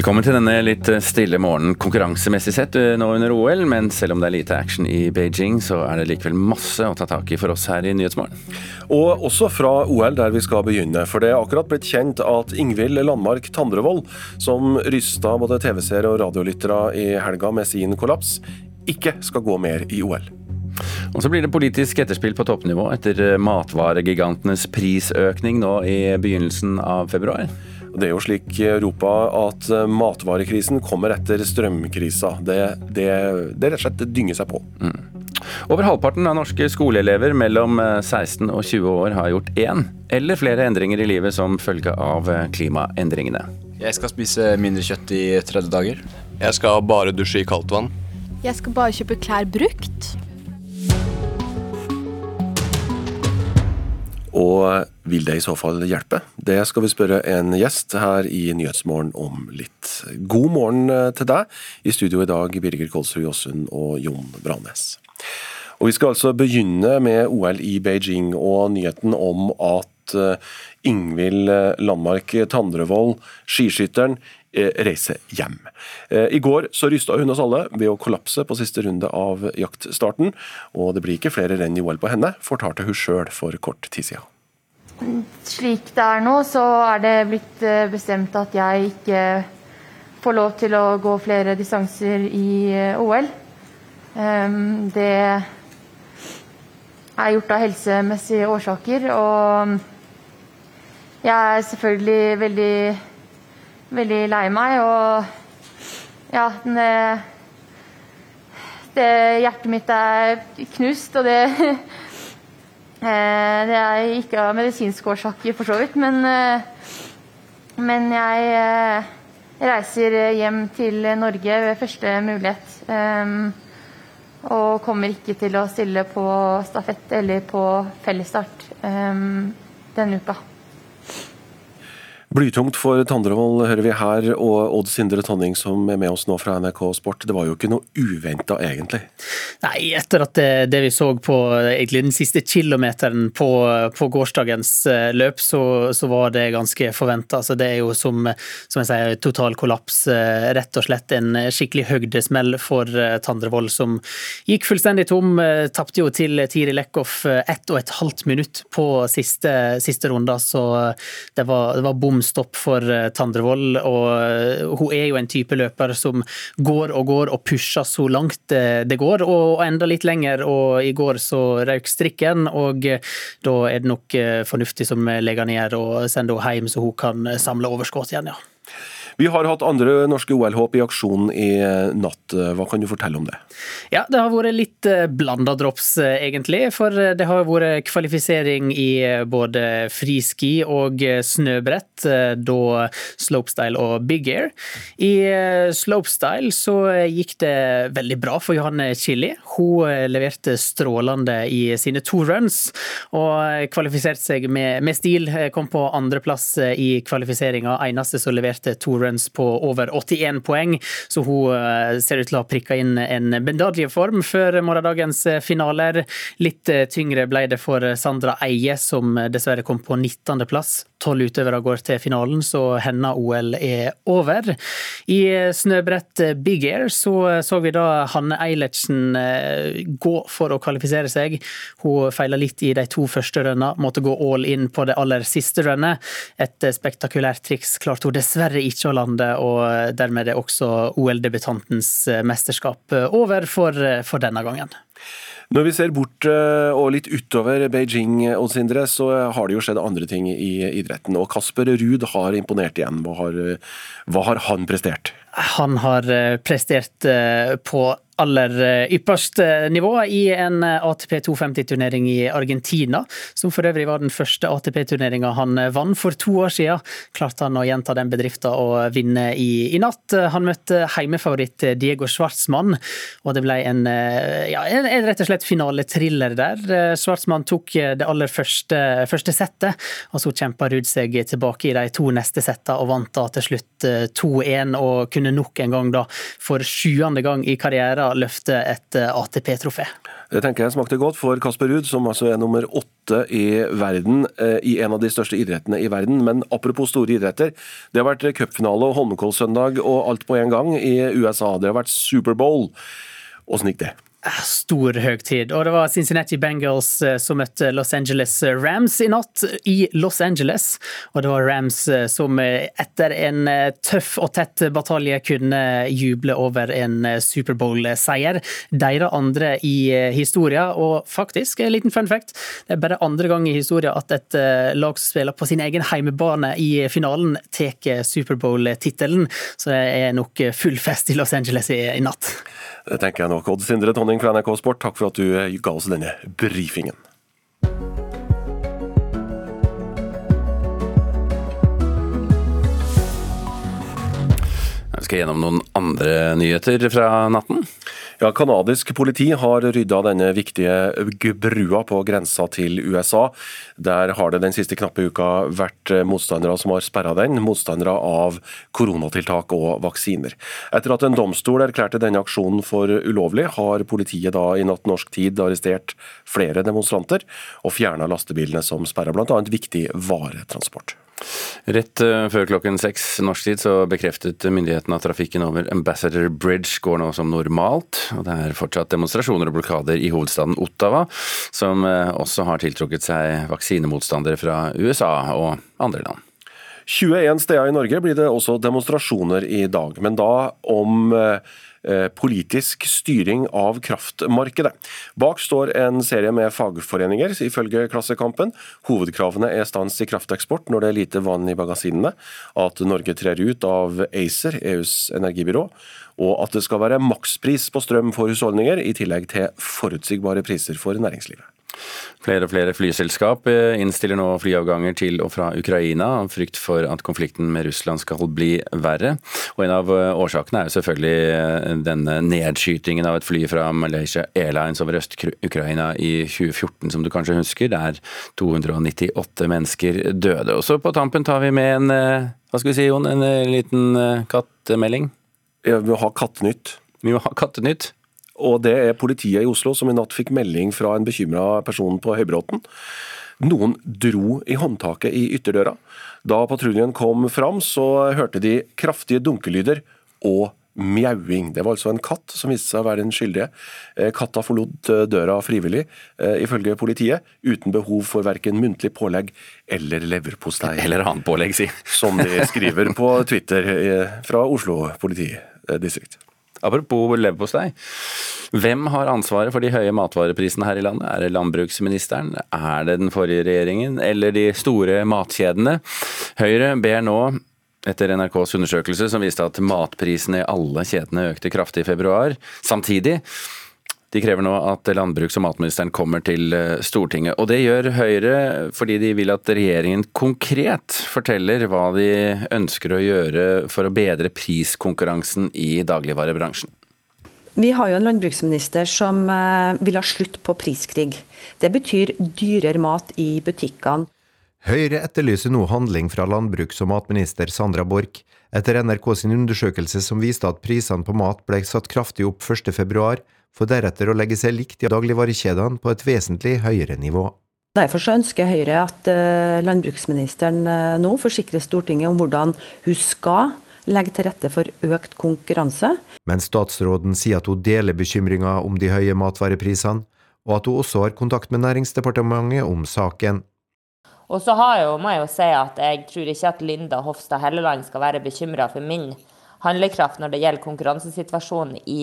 Velkommen til denne litt stille morgenen konkurransemessig sett eh, nå under OL. Men selv om det er lite action i Beijing, så er det likevel masse å ta tak i for oss her i Nyhetsmorgen. Og også fra OL, der vi skal begynne. For det er akkurat blitt kjent at Ingvild Landmark Tandrevold, som rysta både TV-seere og radiolyttere i helga med sin kollaps, ikke skal gå mer i OL. Og så blir det politisk etterspill på toppnivå etter matvaregigantenes prisøkning nå i begynnelsen av februar. Det er jo slik i Europa at matvarekrisen kommer etter strømkrisa. Det, det, det rett og slett dynger seg på. Mm. Over halvparten av norske skoleelever mellom 16 og 20 år har gjort én eller flere endringer i livet som følge av klimaendringene. Jeg skal spise mindre kjøtt i 30 dager. Jeg skal bare dusje i kaldt vann. Jeg skal bare kjøpe klær brukt. Og vil det i så fall hjelpe? Det skal vi spørre en gjest her i Nyhetsmorgen om litt. God morgen til deg. I studio i dag Birger Kolsrud Jåsund og Jon Branes. Og Vi skal altså begynne med OL i Beijing og nyheten om at Ingvild Landmark Tandrevold, skiskytteren, reiser hjem. I går så rysta hun oss alle ved å kollapse på siste runde av jaktstarten, og det blir ikke flere renn i OL på henne, fortalte hun sjøl for kort tid siden. Slik det er nå, så er det blitt bestemt at jeg ikke får lov til å gå flere distanser i OL. Det er gjort av helsemessige årsaker, og jeg er selvfølgelig veldig, veldig lei meg. Og ja, den, det Hjertet mitt er knust, og det det er ikke av medisinske årsaker, for så vidt, men, men jeg reiser hjem til Norge ved første mulighet. Og kommer ikke til å stille på stafett eller på fellesstart denne uka. Blytungt for Tandrevold hører vi her, og Odd Sindre Tonning som er med oss nå fra NRK Sport. Det var jo ikke noe uventa, egentlig? Nei, etter at det, det, vi så på egentlig den siste kilometeren på, på gårsdagens løp, så, så, var det ganske forventa. Altså, det er jo som, som jeg sier, total kollaps. Rett og slett en skikkelig høgdesmell for Tandrevold, som gikk fullstendig tom. Tapte jo til Tiri Lekhoff ett og et halvt minutt på siste, siste runde, så det var, det var bom stopp for Tandrevold. og Hun er jo en type løper som går og går og pusher så langt det går, og enda litt lenger. og I går så røk strikken, og da er det nok fornuftig som legger ned og sender henne hjem, så hun kan samle overskudd igjen. ja. Vi har hatt andre norske OL-håp i aksjon i natt. Hva kan du fortelle om det? Ja, Det har vært litt blanda drops, egentlig. For det har vært kvalifisering i både friski og snøbrett, da slopestyle og big air. I slopestyle så gikk det veldig bra for Johanne Chili. Hun leverte strålende i sine to runs, og kvalifiserte seg med, med stil. Kom på andreplass i kvalifiseringa, eneste som leverte to runs på over 81 poeng, så hun ser ut til å ha prikka inn en medaljeform før morgendagens finaler. Litt tyngre ble det for Sandra Eie, som dessverre kom på 19.-plass. Tolv utøvere går til finalen, så hennes OL er over. I snøbrett big air så så vi da Hanne Eilertsen gå for å kvalifisere seg. Hun feila litt i de to første rønna, måtte gå all in på det aller siste rønnet. Et spektakulært triks klarte hun dessverre ikke å lande, og dermed er også OL-debutantens mesterskap over for, for denne gangen. Når vi ser bort og litt utover Beijing, Odd Sindre, så har det jo skjedd andre ting i idretten. Og Kasper Ruud har imponert igjen. Hva har, hva har han prestert? Han har prestert på aller eh, ypperste nivå i en ATP 250-turnering i Argentina, som for øvrig var den første ATP-turneringa han vant for to år siden. Klarte han å gjenta den bedriften og vinne i, i natt. Han møtte heimefavoritt Diego Schwartzmann, og det ble en, ja, en, en rett og slett finalethriller der. Schwartzmann tok det aller første, første settet, og så kjempa Ruud seg tilbake i de to neste settene og vant da til slutt 2-1, og kunne nok en gang da for sjuende gang i karrieren løfte et eh, ATP-trofé. Det tenker jeg smakte godt for Kasper Ruud, som altså er nummer åtte i verden eh, i en av de største idrettene i verden. Men apropos store idretter, det har vært cupfinale og Holmenkollsøndag og alt på en gang i USA. Det har vært Superbowl. Åssen gikk det? Stor høgtid. Og det var Cincinnati Bengals eh, som møtte Los Angeles Rams i natt i Los Angeles. Og det var Rams eh, som eh, etter en tøff og tett batalje kunne juble over en Superbowl-seier. Deres andre i historien, og faktisk, en liten fun fact, det er bare andre gang i historien at et lag som spiller på sin egen heimebane i finalen, tar Superbowl-tittelen. Så det er nok full fest i Los Angeles i natt. Det tenker jeg nok. Odd Sindre Tonning fra NRK Sport, takk for at du ga oss denne brifingen. Jeg skal gjennom noen andre nyheter fra natten. Ja, Kanadisk politi har rydda denne viktige brua på grensa til USA. Der har det den siste knappe uka vært motstandere som har sperra den, motstandere av koronatiltak og vaksiner. Etter at en domstol erklærte denne aksjonen for ulovlig, har politiet da i natt norsk tid arrestert flere demonstranter og fjerna lastebilene som sperra bl.a. viktig varetransport. Rett eh, før klokken seks norsk tid så bekreftet myndighetene at trafikken over Ambassador Bridge går nå som normalt. og Det er fortsatt demonstrasjoner og blokader i hovedstaden Ottawa, som eh, også har tiltrukket seg vaksinemotstandere fra USA og andre land. 21 steder i Norge blir det også demonstrasjoner i dag, men da om eh, politisk styring av kraftmarkedet. Bak står en serie med fagforeninger, ifølge Klassekampen. Hovedkravene er stans i krafteksport når det er lite vann i magasinene, at Norge trer ut av ACER, EUs energibyrå, og at det skal være makspris på strøm for husholdninger, i tillegg til forutsigbare priser for næringslivet. Flere og flere flyselskap eh, innstiller nå flyavganger til og fra Ukraina, av frykt for at konflikten med Russland skal bli verre. Og En av eh, årsakene er jo selvfølgelig eh, denne nedskytingen av et fly fra Malaysia Airlines over Øst-Ukraina i 2014, som du kanskje husker, der 298 mennesker døde. Og så på tampen tar vi med en hva skal vi si, Jon, en liten kattemelding? Ja, vi må ha Kattenytt. Vi må ha Kattenytt. Og det er politiet i Oslo som i natt fikk melding fra en bekymra person på Høybråten. Noen dro i håndtaket i ytterdøra. Da patruljen kom fram, så hørte de kraftige dunkelyder og mjauing. Det var altså en katt som viste seg å være den skyldige. Eh, katta forlot eh, døra frivillig, eh, ifølge politiet, uten behov for verken muntlig pålegg eller leverpostei. Eller annet pålegg, si. Som de skriver på Twitter fra Oslo politidistrikt. Apropos leverpostei. Hvem har ansvaret for de høye matvareprisene her i landet? Er det landbruksministeren? Er det den forrige regjeringen? Eller de store matkjedene? Høyre ber nå etter NRKs undersøkelse som viste at matprisene i alle kjedene økte kraftig i februar. Samtidig de krever nå at landbruks- og matministeren kommer til eh, Stortinget. Og det gjør Høyre fordi de vil at regjeringen konkret forteller hva de ønsker å gjøre for å bedre priskonkurransen i dagligvarebransjen. Vi har jo en landbruksminister som eh, vil ha slutt på priskrig. Det betyr dyrere mat i butikkene. Høyre etterlyser nå handling fra landbruks- og matminister Sandra Borch etter NRK sin undersøkelse som viste at prisene på mat ble satt kraftig opp 1.2 for deretter å legge seg likt i dagligvarekjedene på et vesentlig høyere nivå. Derfor så ønsker Høyre at uh, landbruksministeren uh, nå forsikrer Stortinget om hvordan hun skal legge til rette for økt konkurranse. Men statsråden sier at hun deler bekymringa om de høye matvareprisene, og at hun også har kontakt med Næringsdepartementet om saken. Og så har jeg, må jeg jo si at jeg tror ikke at Linda Hofstad Helleland skal være bekymra for min handlekraft når det gjelder konkurransesituasjonen i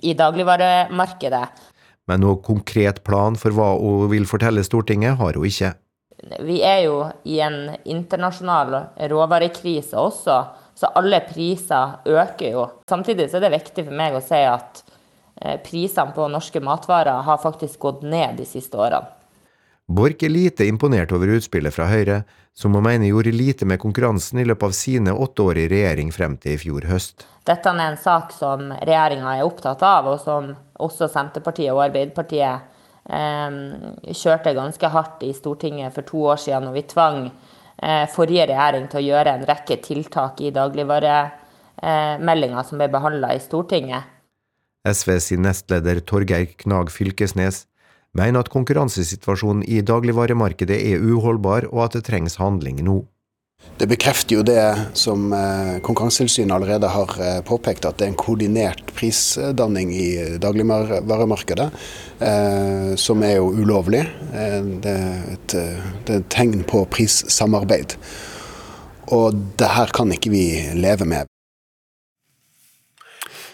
i dagligvaremarkedet. Men noe konkret plan for hva hun vil fortelle Stortinget, har hun ikke. Vi er jo i en internasjonal råvarekrise også, Så alle priser øker jo. Samtidig så er det viktig for meg å si at eh, prisene på norske matvarer har faktisk gått ned de siste årene. Borch er lite imponert over utspillet fra Høyre, som hun mener gjorde lite med konkurransen i løpet av sine åtte år i regjering frem til i fjor høst. Dette er en sak som regjeringa er opptatt av, og som også Senterpartiet og Arbeiderpartiet eh, kjørte ganske hardt i Stortinget for to år siden, når vi tvang eh, forrige regjering til å gjøre en rekke tiltak i dagligvaremeldinga eh, som ble behandla i Stortinget. SV sin nestleder Torgeir Knag Fylkesnes mener at konkurransesituasjonen i dagligvaremarkedet er uholdbar, og at det trengs handling nå. Det bekrefter jo det som eh, Konkurransetilsynet allerede har eh, påpekt, at det er en koordinert prisdanning i dagligvaremarkedet, eh, som er jo ulovlig. Det er et, det er et tegn på prissamarbeid. Og det her kan ikke vi leve med.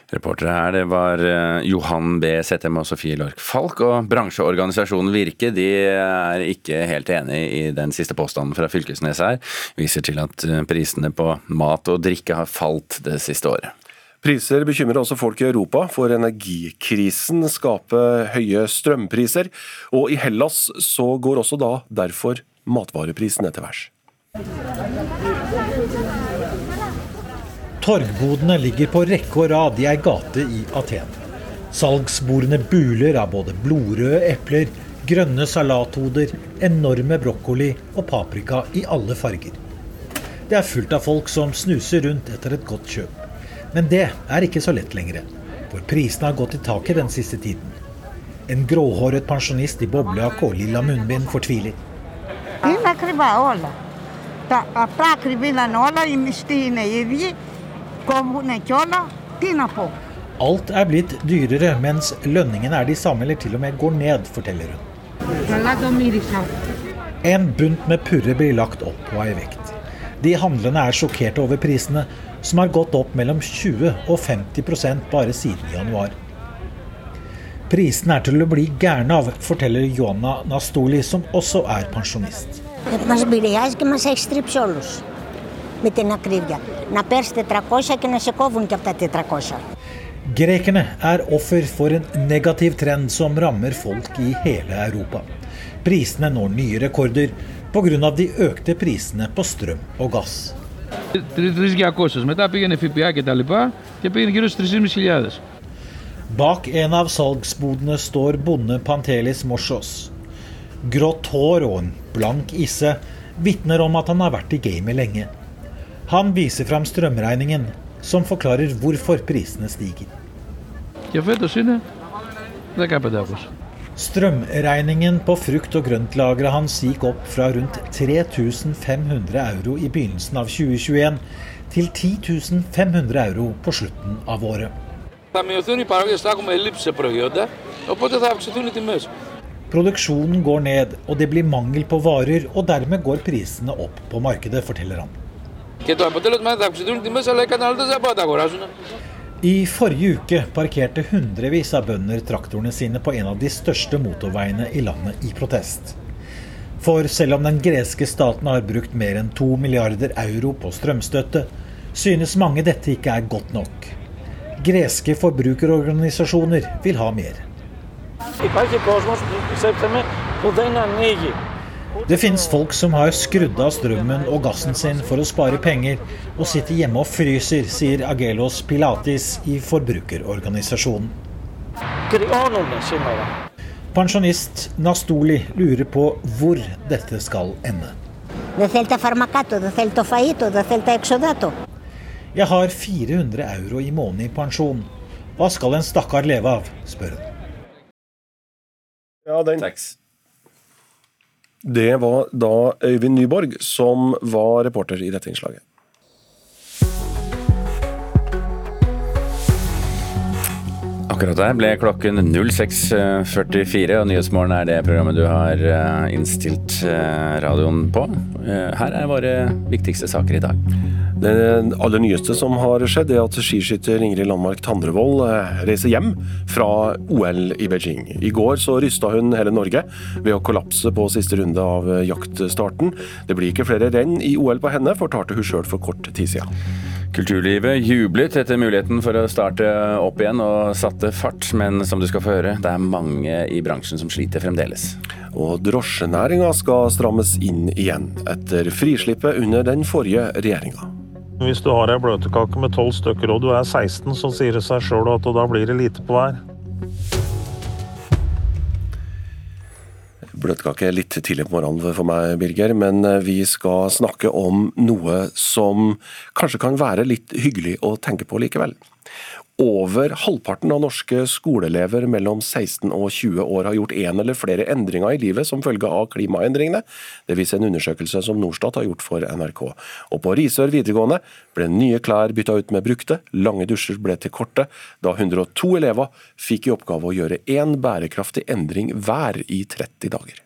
Reportere her, det var eh, Johan B. Settem og Sofie Lork Falk. Og bransjeorganisasjonen Virke de er ikke helt enig i den siste påstanden fra Fylkesnes her. Viser til at eh, prisene på mat og drikke har falt det siste året. Priser bekymrer også folk i Europa, for energikrisen skaper høye strømpriser. Og i Hellas så går også da derfor matvareprisene til værs. Torgbodene ligger på rekke og rad i ei gate i Aten. Salgsbordene buler av både blodrøde epler, grønne salathoder, enorme brokkoli og paprika i alle farger. Det er fullt av folk som snuser rundt etter et godt kjøp. Men det er ikke så lett lenger, for prisene har gått i taket den siste tiden. En gråhåret pensjonist i boblejakke og lilla munnbind fortviler. Είναι ακριβά όλα. Τα απλά ακριβή να είναι όλα, οι μισθοί είναι οι ίδιοι, κόβουν κι όλα. Τι να πω. Alt er blitt dyrere, mens lønningene er de samme eller til og med går ned, forteller hun. Καλά το μύρισα. En bunt med purre blir lagt opp på ei vekt. De handlende er sjokkerte over prisene, som har gått opp mellom 20 og 50 bare siden januar. Prisene er til å bli gærne av, forteller Joanna Nastoli, som også er pensjonist. Μας επηρεάζει και μας έχει στρίψει όλους με την ακρίβεια. Να παίρνεις 400 και να σε κόβουν και από τα 400. Grekerne er offer for en negativ trend som rammer folk i hele Europa. Prisene når nye rekorder pga. de økte prisene på strøm og gass. 3.200. Μετά πήγαινε ΦΠΑ και τα λοιπά και πήγαινε γύρω στις 3.500. Bak en av salgsbodene står bonde Pantelis Morsos. Grått hår og en blank isse vitner om at han har vært i gamet lenge. Han viser fram strømregningen, som forklarer hvorfor prisene stiger. Strømregningen på frukt- og grøntlageret hans gikk opp fra rundt 3500 euro i begynnelsen av 2021 til 10 500 euro på slutten av året. Produksjonen går ned, og det blir mangel på varer, og dermed går prisene opp på markedet, forteller han. Και το αποτέλεσμα θα αυξηθούν οι τιμές, αλλά οι καταναλωτές δεν μπορούν να τα αγοράσουν. I forrige uke parkerte hundrevis av bønder traktorene sine på en av de største motorveiene i landet i protest. For selv om den greske staten har brukt mer enn to milliarder euro på strømstøtte, synes mange dette ikke er godt nok. Greske forbrukerorganisasjoner vil ha mer. Υπάρχει κόσμος που πιστέψτε που δεν ανοίγει. det finnes folk som har skrudd av strømmen og gassen sin for å spare penger, og sitter hjemme og fryser, sier Agelos Pilatis i forbrukerorganisasjonen. Pensjonist Nastoli lurer på hvor dette skal ende. Jeg har 400 euro i måneden i pensjon. Hva skal en stakkar leve av, spør hun. Ja, den, det var da Øyvind Nyborg som var reporter i dette innslaget. Akkurat der ble klokken 06.44, og Nyhetsmorgen er det programmet du har eh, innstilt eh, radioen på. Eh, Her er våre viktigste saker i dag. Det aller nyeste som har skjedd, er at skiskytter Ingrid Landmark Tandrevold eh, reiser hjem fra OL i Beijing. I går så rysta hun hele Norge ved å kollapse på siste runde av eh, jaktstarten. Det blir ikke flere renn i OL på henne, fortalte hun sjøl for kort tid siden. Kulturlivet jublet etter muligheten for å starte opp igjen og satte fart, men som du skal få høre, det er mange i bransjen som sliter fremdeles. Og drosjenæringa skal strammes inn igjen, etter frislippet under den forrige regjeringa. Hvis du har ei bløtkake med tolv stykker og du er 16, så sier det seg sjøl at da blir det lite på hver. Bløtkake litt tidlig på morgenen for meg, Birger, men eh, vi skal snakke om noe som kanskje kan være litt hyggelig å tenke på likevel. Over halvparten av norske skoleelever mellom 16 og 20 år har gjort en eller flere endringer i livet som følge av klimaendringene. Det viser en undersøkelse som Norstat har gjort for NRK. Og på Risør videregående ble nye klær bytta ut med brukte, lange dusjer ble til korte, da 102 elever fikk i oppgave å gjøre én bærekraftig endring hver i 30 dager.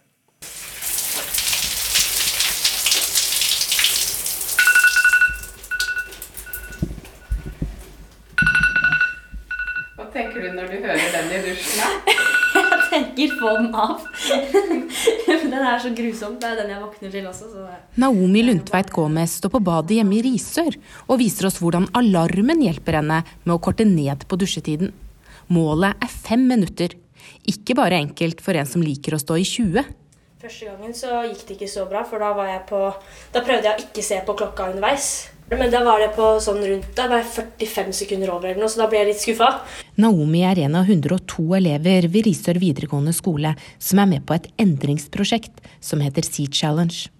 Tenker du når du hører den i dusjen? jeg tenker få den av. den er så grusom. Det er den jeg våkner til også. Så. Naomi Lundtveit Gomez står på badet hjemme i Risør og viser oss hvordan alarmen hjelper henne med å korte ned på dusjetiden. Målet er fem minutter. Ikke bare enkelt for en som liker å stå i 20. Første gangen så gikk det ikke så bra, for da, var jeg på, da prøvde jeg å ikke se på klokka underveis. Men da var det på sånn rundt, da var jeg 45 sekunder over, eller noe, så da ble jeg litt skuffa. Naomi er en av 102 elever ved Risør videregående skole som er med på et endringsprosjekt som heter Sea Challenge.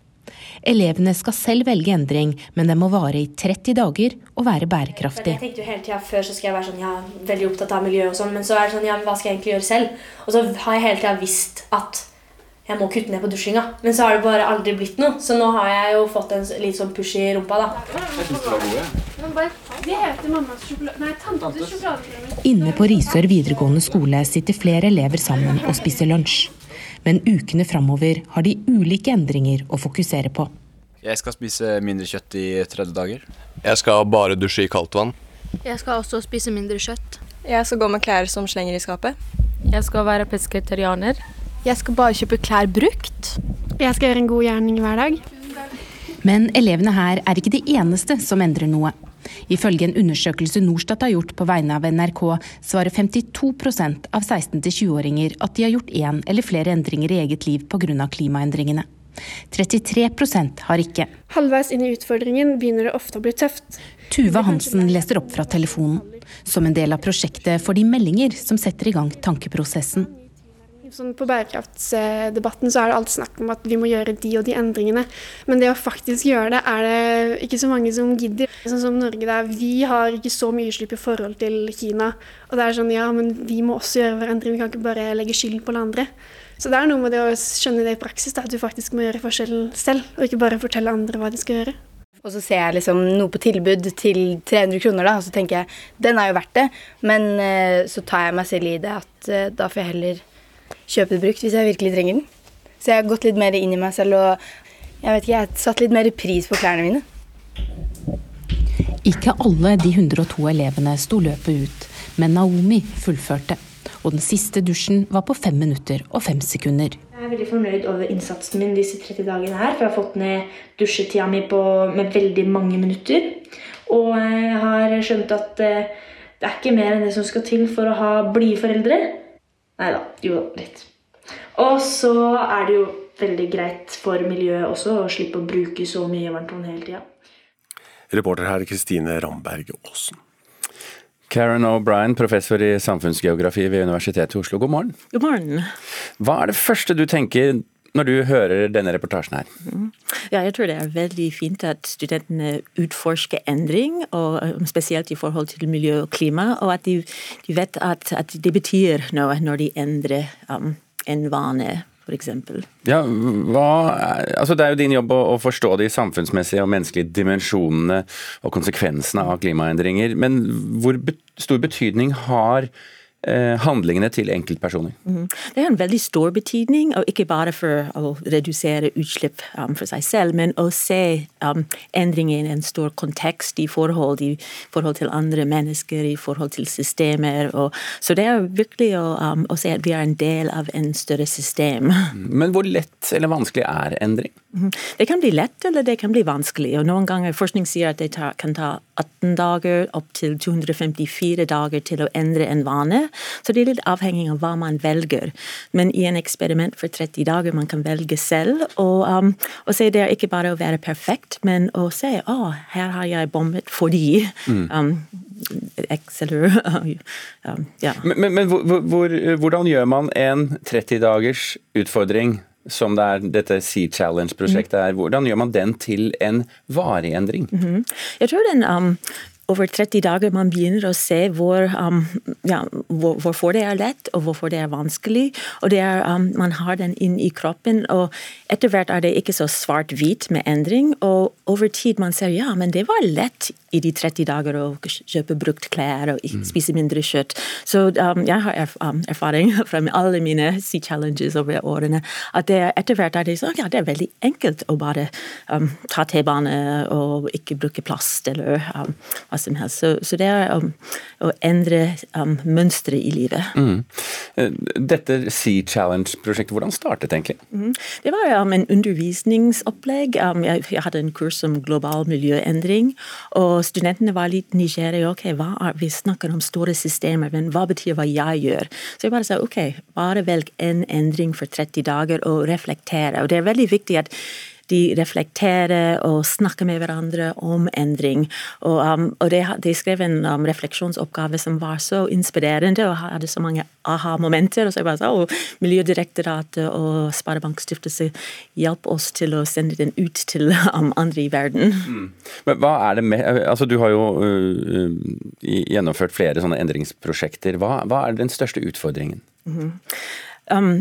Elevene skal selv velge endring, men den må vare i 30 dager og være bærekraftig. Jeg tenkte jo hele tiden, Før så skal jeg være sånn, ja, veldig opptatt av miljø, og sånn, men så er det sånn, ja, hva skal jeg egentlig gjøre selv? Og så har jeg hele tida visst at jeg må kutte ned på dusjinga. Men så har det bare aldri blitt noe. Så nå har jeg jo fått en litt sånn push i rumpa, da. Jeg syns de var gode. Det heter mammas sjokolade... Nei, tantes sjokolade. Inne på Risør videregående skole sitter flere elever sammen og spiser lunsj. Men ukene framover har de ulike endringer å fokusere på. Jeg skal spise mindre kjøtt i 30 dager. Jeg skal bare dusje i kaldt vann. Jeg skal også spise mindre kjøtt. Jeg skal gå med klær som slenger i skapet. Jeg skal være pesketarianer. Jeg skal bare kjøpe klær brukt. Jeg skal gjøre en god gjerning hver dag. Men elevene her er ikke de eneste som endrer noe. Ifølge en undersøkelse Norstat har gjort på vegne av NRK, svarer 52% av 16-20-åringer at de har gjort én eller flere endringer i eget liv pga. klimaendringene. 33% har ikke. Halvveis inn i utfordringen begynner det ofte å bli tøft. Tuva Hansen leser opp fra telefonen. Som en del av prosjektet får de meldinger som setter i gang tankeprosessen. Sånn på bærekraftsdebatten så er det alltid snakk om at vi må gjøre de og de endringene. Men det å faktisk gjøre det, er det ikke så mange som gidder. Sånn som Norge der, Vi har ikke så mye utslipp i forhold til Kina. Og det er sånn, ja, men vi må også gjøre våre endringer. Vi kan ikke bare legge skylden på alle andre. Så det er noe med det å skjønne det i praksis, at du faktisk må gjøre forskjellen selv. Og ikke bare fortelle andre hva de skal gjøre. Og så ser jeg liksom noe på tilbud til 300 kroner, da, og så tenker jeg den er jo verdt det. Men eh, så tar jeg meg selv i det at eh, da får jeg heller kjøpe det brukt hvis jeg virkelig trenger den. Så jeg har gått litt mer inn i meg selv og jeg vet ikke, jeg har satt litt mer pris på klærne mine. Ikke alle de 102 elevene sto løpet ut, men Naomi fullførte. Og den siste dusjen var på fem minutter og fem sekunder. Jeg er veldig fornøyd over innsatsen min disse 30 dagene her. For jeg har fått ned dusjetida mi på, med veldig mange minutter. Og jeg har skjønt at eh, det er ikke mer enn det som skal til for å ha blide foreldre. Nei da. Jo litt. Og så er det jo veldig greit for miljøet også å slippe å bruke så mye varmtvann hele tida. Reporter her Kristine Ramberg Aasen. Karen O'Brien, professor i samfunnsgeografi ved Universitetet i Oslo, god morgen. God morgen. Hva er det første du tenker når du hører denne reportasjen her? Ja, jeg tror det er veldig fint at studentene utforsker endring, og um, spesielt i forhold til miljø og klima, og at de, de vet at, at, det betyr noe når de endrer um, en vane. Eksempel. ja, hva, altså det er jo din jobb å, å forstå de samfunnsmessige og menneskelige dimensjonene og konsekvensene av klimaendringer. Men hvor bet stor betydning har handlingene til enkeltpersoner? Mm. Det har en veldig stor betydning, og ikke bare for å redusere utslipp um, for seg selv, men å se um, endringer i en stor kontekst i forhold, i forhold til andre mennesker, i forhold til systemer. Og, så det er virkelig å, um, å se at vi er en del av en større system. Men hvor lett eller vanskelig er endring? Mhm. Det kan bli lett, eller det kan bli vanskelig. og Noen ganger forskning sier at det kan ta 18 dager opp til 254 dager til å endre en vane. Så det er litt avhengig av hva man velger. Men i en eksperiment for 30 dager man kan velge selv, og, um, og se det er ikke bare å være perfekt, men å se å, oh, her har jeg bommet fordi Mm. um, X um, ja. Men, men, men hvor, hvor, hvordan gjør man en 30 dagers utfordring som det er dette Sea Challenge-prosjektet er, hvordan gjør man den til en varig endring? Mhm. Jeg tror den um, over 30 dager man begynner å se hvor, um, ja, hvor, hvorfor det er lett og hvorfor det er vanskelig. og er, um, Man har den inn i kroppen. og Etter hvert er det ikke så svart-hvit med endring. og Over tid man ser ja, men det var lett i de 30 dager å kjøpe brukt klær og spise mindre kjøtt. Så um, jeg har erf um, erfaring fra alle mine Sea Challenges over årene at det, etter hvert er det sånn ja, det er veldig enkelt å bare um, ta T-bane og ikke bruke plast eller um, hva som helst. Så, så det er um, å endre um, mønstre i livet. Mm. Eh, Dette Sea Challenge-prosjektet, hvordan startet egentlig? Mm. Det var um, en undervisningsopplegg. Jeg, jeg hadde en kurs om global miljøendring. og Studentene var litt nysgjerrige. ok, er, Vi snakker om store systemer, men hva betyr hva jeg gjør? Så jeg bare sa ok, bare velg en endring for 30 dager og reflektere. og Det er veldig viktig at de reflekterer og snakker med hverandre om endring. Og, um, og de, de skrev en um, refleksjonsoppgave som var så inspirerende og hadde så mange aha-momenter. og så jeg bare sa, og Miljødirektoratet og Sparebankstiftelse hjalp oss til å sende den ut til um, andre i verden. Men hva er det med, altså Du har jo øh, gjennomført flere sånne endringsprosjekter. Hva, hva er den største utfordringen? Mhm. um,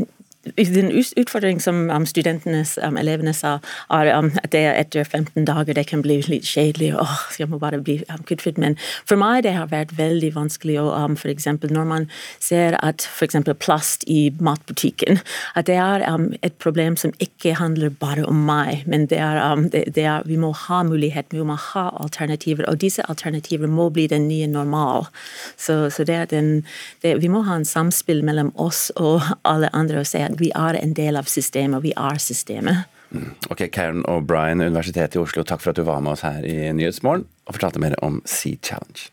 den utfordringen som um, studentene, um, elevene sa, er um, at det etter 15 dager det kan bli litt kjedelig. åh, jeg må bare bli kvitt Men for meg det har vært veldig vanskelig å um, eksempel når man ser at for eksempel plast i matbutikken, at det er um, et problem som ikke handler bare om meg, men det er, um, det, det er, vi må ha mulighet, vi må ha alternativer, og disse alternativer må bli den nye normal. Så, så det er den, det, vi må ha en samspill mellom oss og alle andre og se at vi er en del av systemet, vi er systemet. Ok, Karen O'Brien, Universitetet i Oslo, takk for at du var med oss her i Nyhetsmorgen og fortalte mer om Sea Challenge.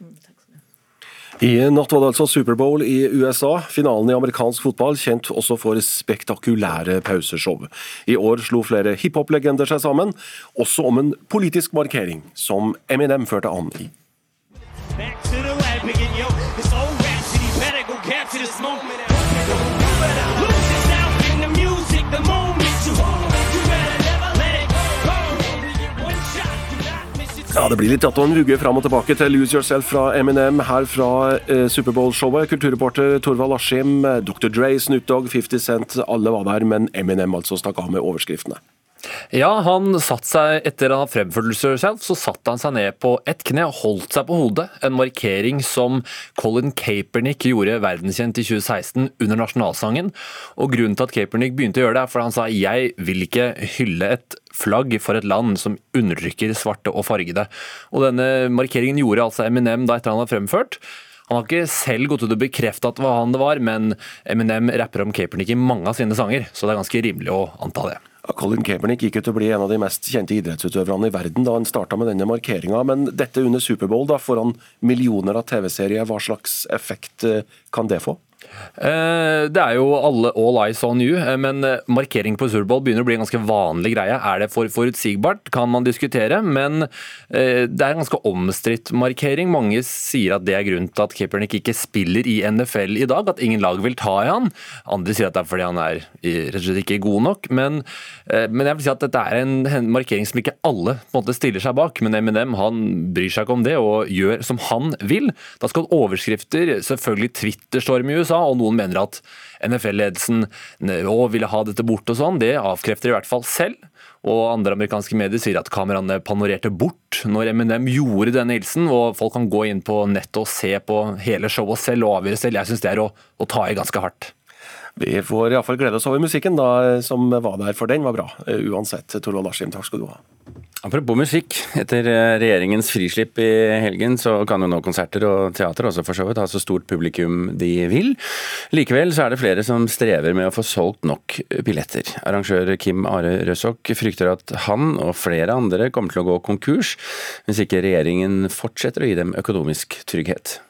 I natt var det altså Superbowl i USA. Finalen i amerikansk fotball, kjent også for spektakulære pauseshow. I år slo flere hiphop-legender seg sammen, også om en politisk markering, som Eminem førte an i. Back to the Det blir litt datt og en vugge fram og tilbake til Lose Yourself fra Eminem her fra eh, Superbowl-showet. Kulturreporter Torvald Askim, Dr. Dre, Snoop Dogg, 50 Cent, alle var der, men Eminem altså stakk av med overskriftene. Ja, han satt seg etter en fremført selv, så satte han seg ned på ett kne og holdt seg på hodet. En markering som Colin Kaepernick gjorde verdenskjent i 2016 under nasjonalsangen. Og grunnen til at Kaepernick begynte å gjøre det, er fordi han sa jeg vil ikke hylle et flagg for et land som undertrykker svarte og fargede. Og denne markeringen gjorde altså Eminem da etter han hadde fremført. Han har ikke selv gått ut og bekreftet at det var han det var, men Eminem rapper om Kaepernick i mange av sine sanger, så det er ganske rimelig å anta det. Colin Kaepernick gikk ut til å bli en av de mest kjente idrettsutøverne i verden da han starta med denne markeringa, men dette under Superbowl, da, foran millioner av TV-serier, hva slags effekt eh, kan det få? Eh, Det er jo alle all eyes on you, eh, men eh, markering på Superbowl begynner å bli en ganske vanlig greie. Er det for forutsigbart, kan man diskutere, men det er en ganske omstridt markering. Mange sier at det er grunnen til at Kaepernick ikke spiller i NFL i dag, at ingen lag vil ta i han. Andre sier at det er fordi han er rett og slett ikke god nok. Men, men jeg vil si at dette er en markering som ikke alle på en måte stiller seg bak. Men Eminem han bryr seg ikke om det og gjør som han vil. Da skal overskrifter selvfølgelig Twitter-storm i USA, og noen mener at NFL-ledelsen ville ha dette bort og sånn. Det avkrefter i hvert fall selv. Og andre amerikanske medier sier at kameraene panorerte bort når Eminem gjorde denne hilsen. Og folk kan gå inn på nettet og se på hele showet selv og avgjøre selv. Jeg syns det er å, å ta i ganske hardt. Vi får iallfall glede oss over musikken da, som var der, for den var bra. Eh, Uansett. Torvald Askim, takk skal du ha. Apropos musikk. Etter eh, regjeringens frislipp i helgen, så kan jo nå konserter og teater også for så vidt ha så stort publikum de vil. Likevel så er det flere som strever med å få solgt nok billetter. Arrangør Kim Are Røsok frykter at han og flere andre kommer til å gå konkurs hvis ikke regjeringen fortsetter å gi dem økonomisk trygghet.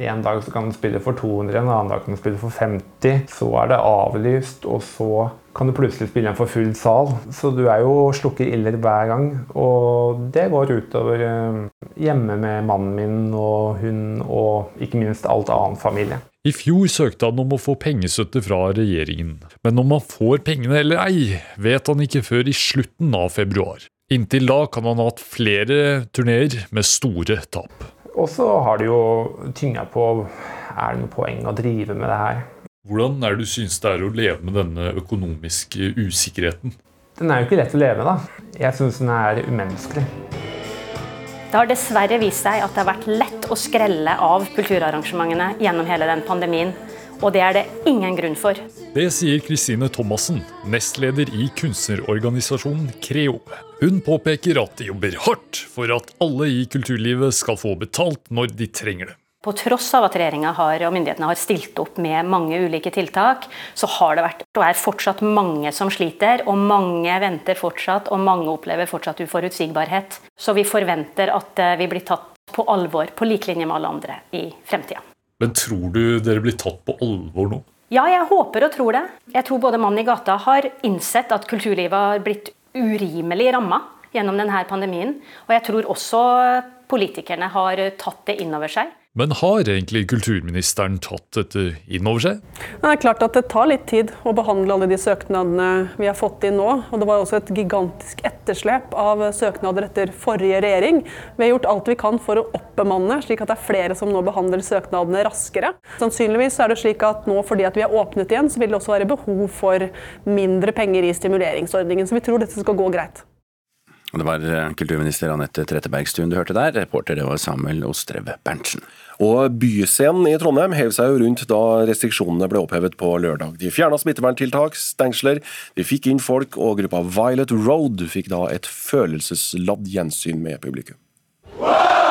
En dag kan du spille for 200, en annen dag kan du spille for 50. Så er det avlyst, og så kan du plutselig spille en for full sal. Så du er jo slukker iller hver gang. Og det går utover eh, hjemme med mannen min og hun og ikke minst alt annen familie. I fjor søkte han om å få pengestøtte fra regjeringen, men om han får pengene eller ei, vet han ikke før i slutten av februar. Inntil da kan han ha hatt flere turneer med store tap. Og så har det jo tynga på er det noe poeng å drive med det her. Hvordan er det du syns det er å leve med denne økonomiske usikkerheten? Den er jo ikke lett å leve med, da. Jeg syns den er umenneskelig. Det har dessverre vist seg at det har vært lett å skrelle av kulturarrangementene gjennom hele den pandemien, og det er det ingen grunn for. Det sier Kristine Thomassen, nestleder i kunstnerorganisasjonen Creo. Hun påpeker at de jobber hardt for at alle i kulturlivet skal få betalt når de trenger det. På tross av at regjeringa og myndighetene har stilt opp med mange ulike tiltak, så har det vært og er fortsatt mange som sliter, og mange venter fortsatt, og mange opplever fortsatt uforutsigbarhet. Så vi forventer at eh, vi blir tatt på alvor på lik linje med alle andre i fremtida. Men tror du dere blir tatt på alvor nå? Ja, jeg håper og tror det. Jeg tror både Mannen i gata har innsett at kulturlivet har blitt urimelig ramma gjennom denne pandemien. Og jeg tror også politikerne har tatt det inn over seg. Men har egentlig kulturministeren tatt dette inn over seg? Det er klart at det tar litt tid å behandle alle de søknadene vi har fått inn nå. Og det var også et gigantisk etterslep av søknader etter forrige regjering. Vi har gjort alt vi kan for å oppbemanne, slik at det er flere som nå behandler søknadene raskere. Sannsynligvis er det slik at nå fordi at vi har åpnet igjen, så vil det også være behov for mindre penger i stimuleringsordningen. Så vi tror dette skal gå greit. Det var eh, kulturminister Anette Trettebergstuen du hørte der. Reporter det var Samuel Ostrev Berntsen. Og Byscenen i Trondheim hev seg jo rundt da restriksjonene ble opphevet på lørdag. De fjerna smitteverntiltak, stengsler, de fikk inn folk, og gruppa Violet Road fikk da et følelsesladd gjensyn med publikum. Du,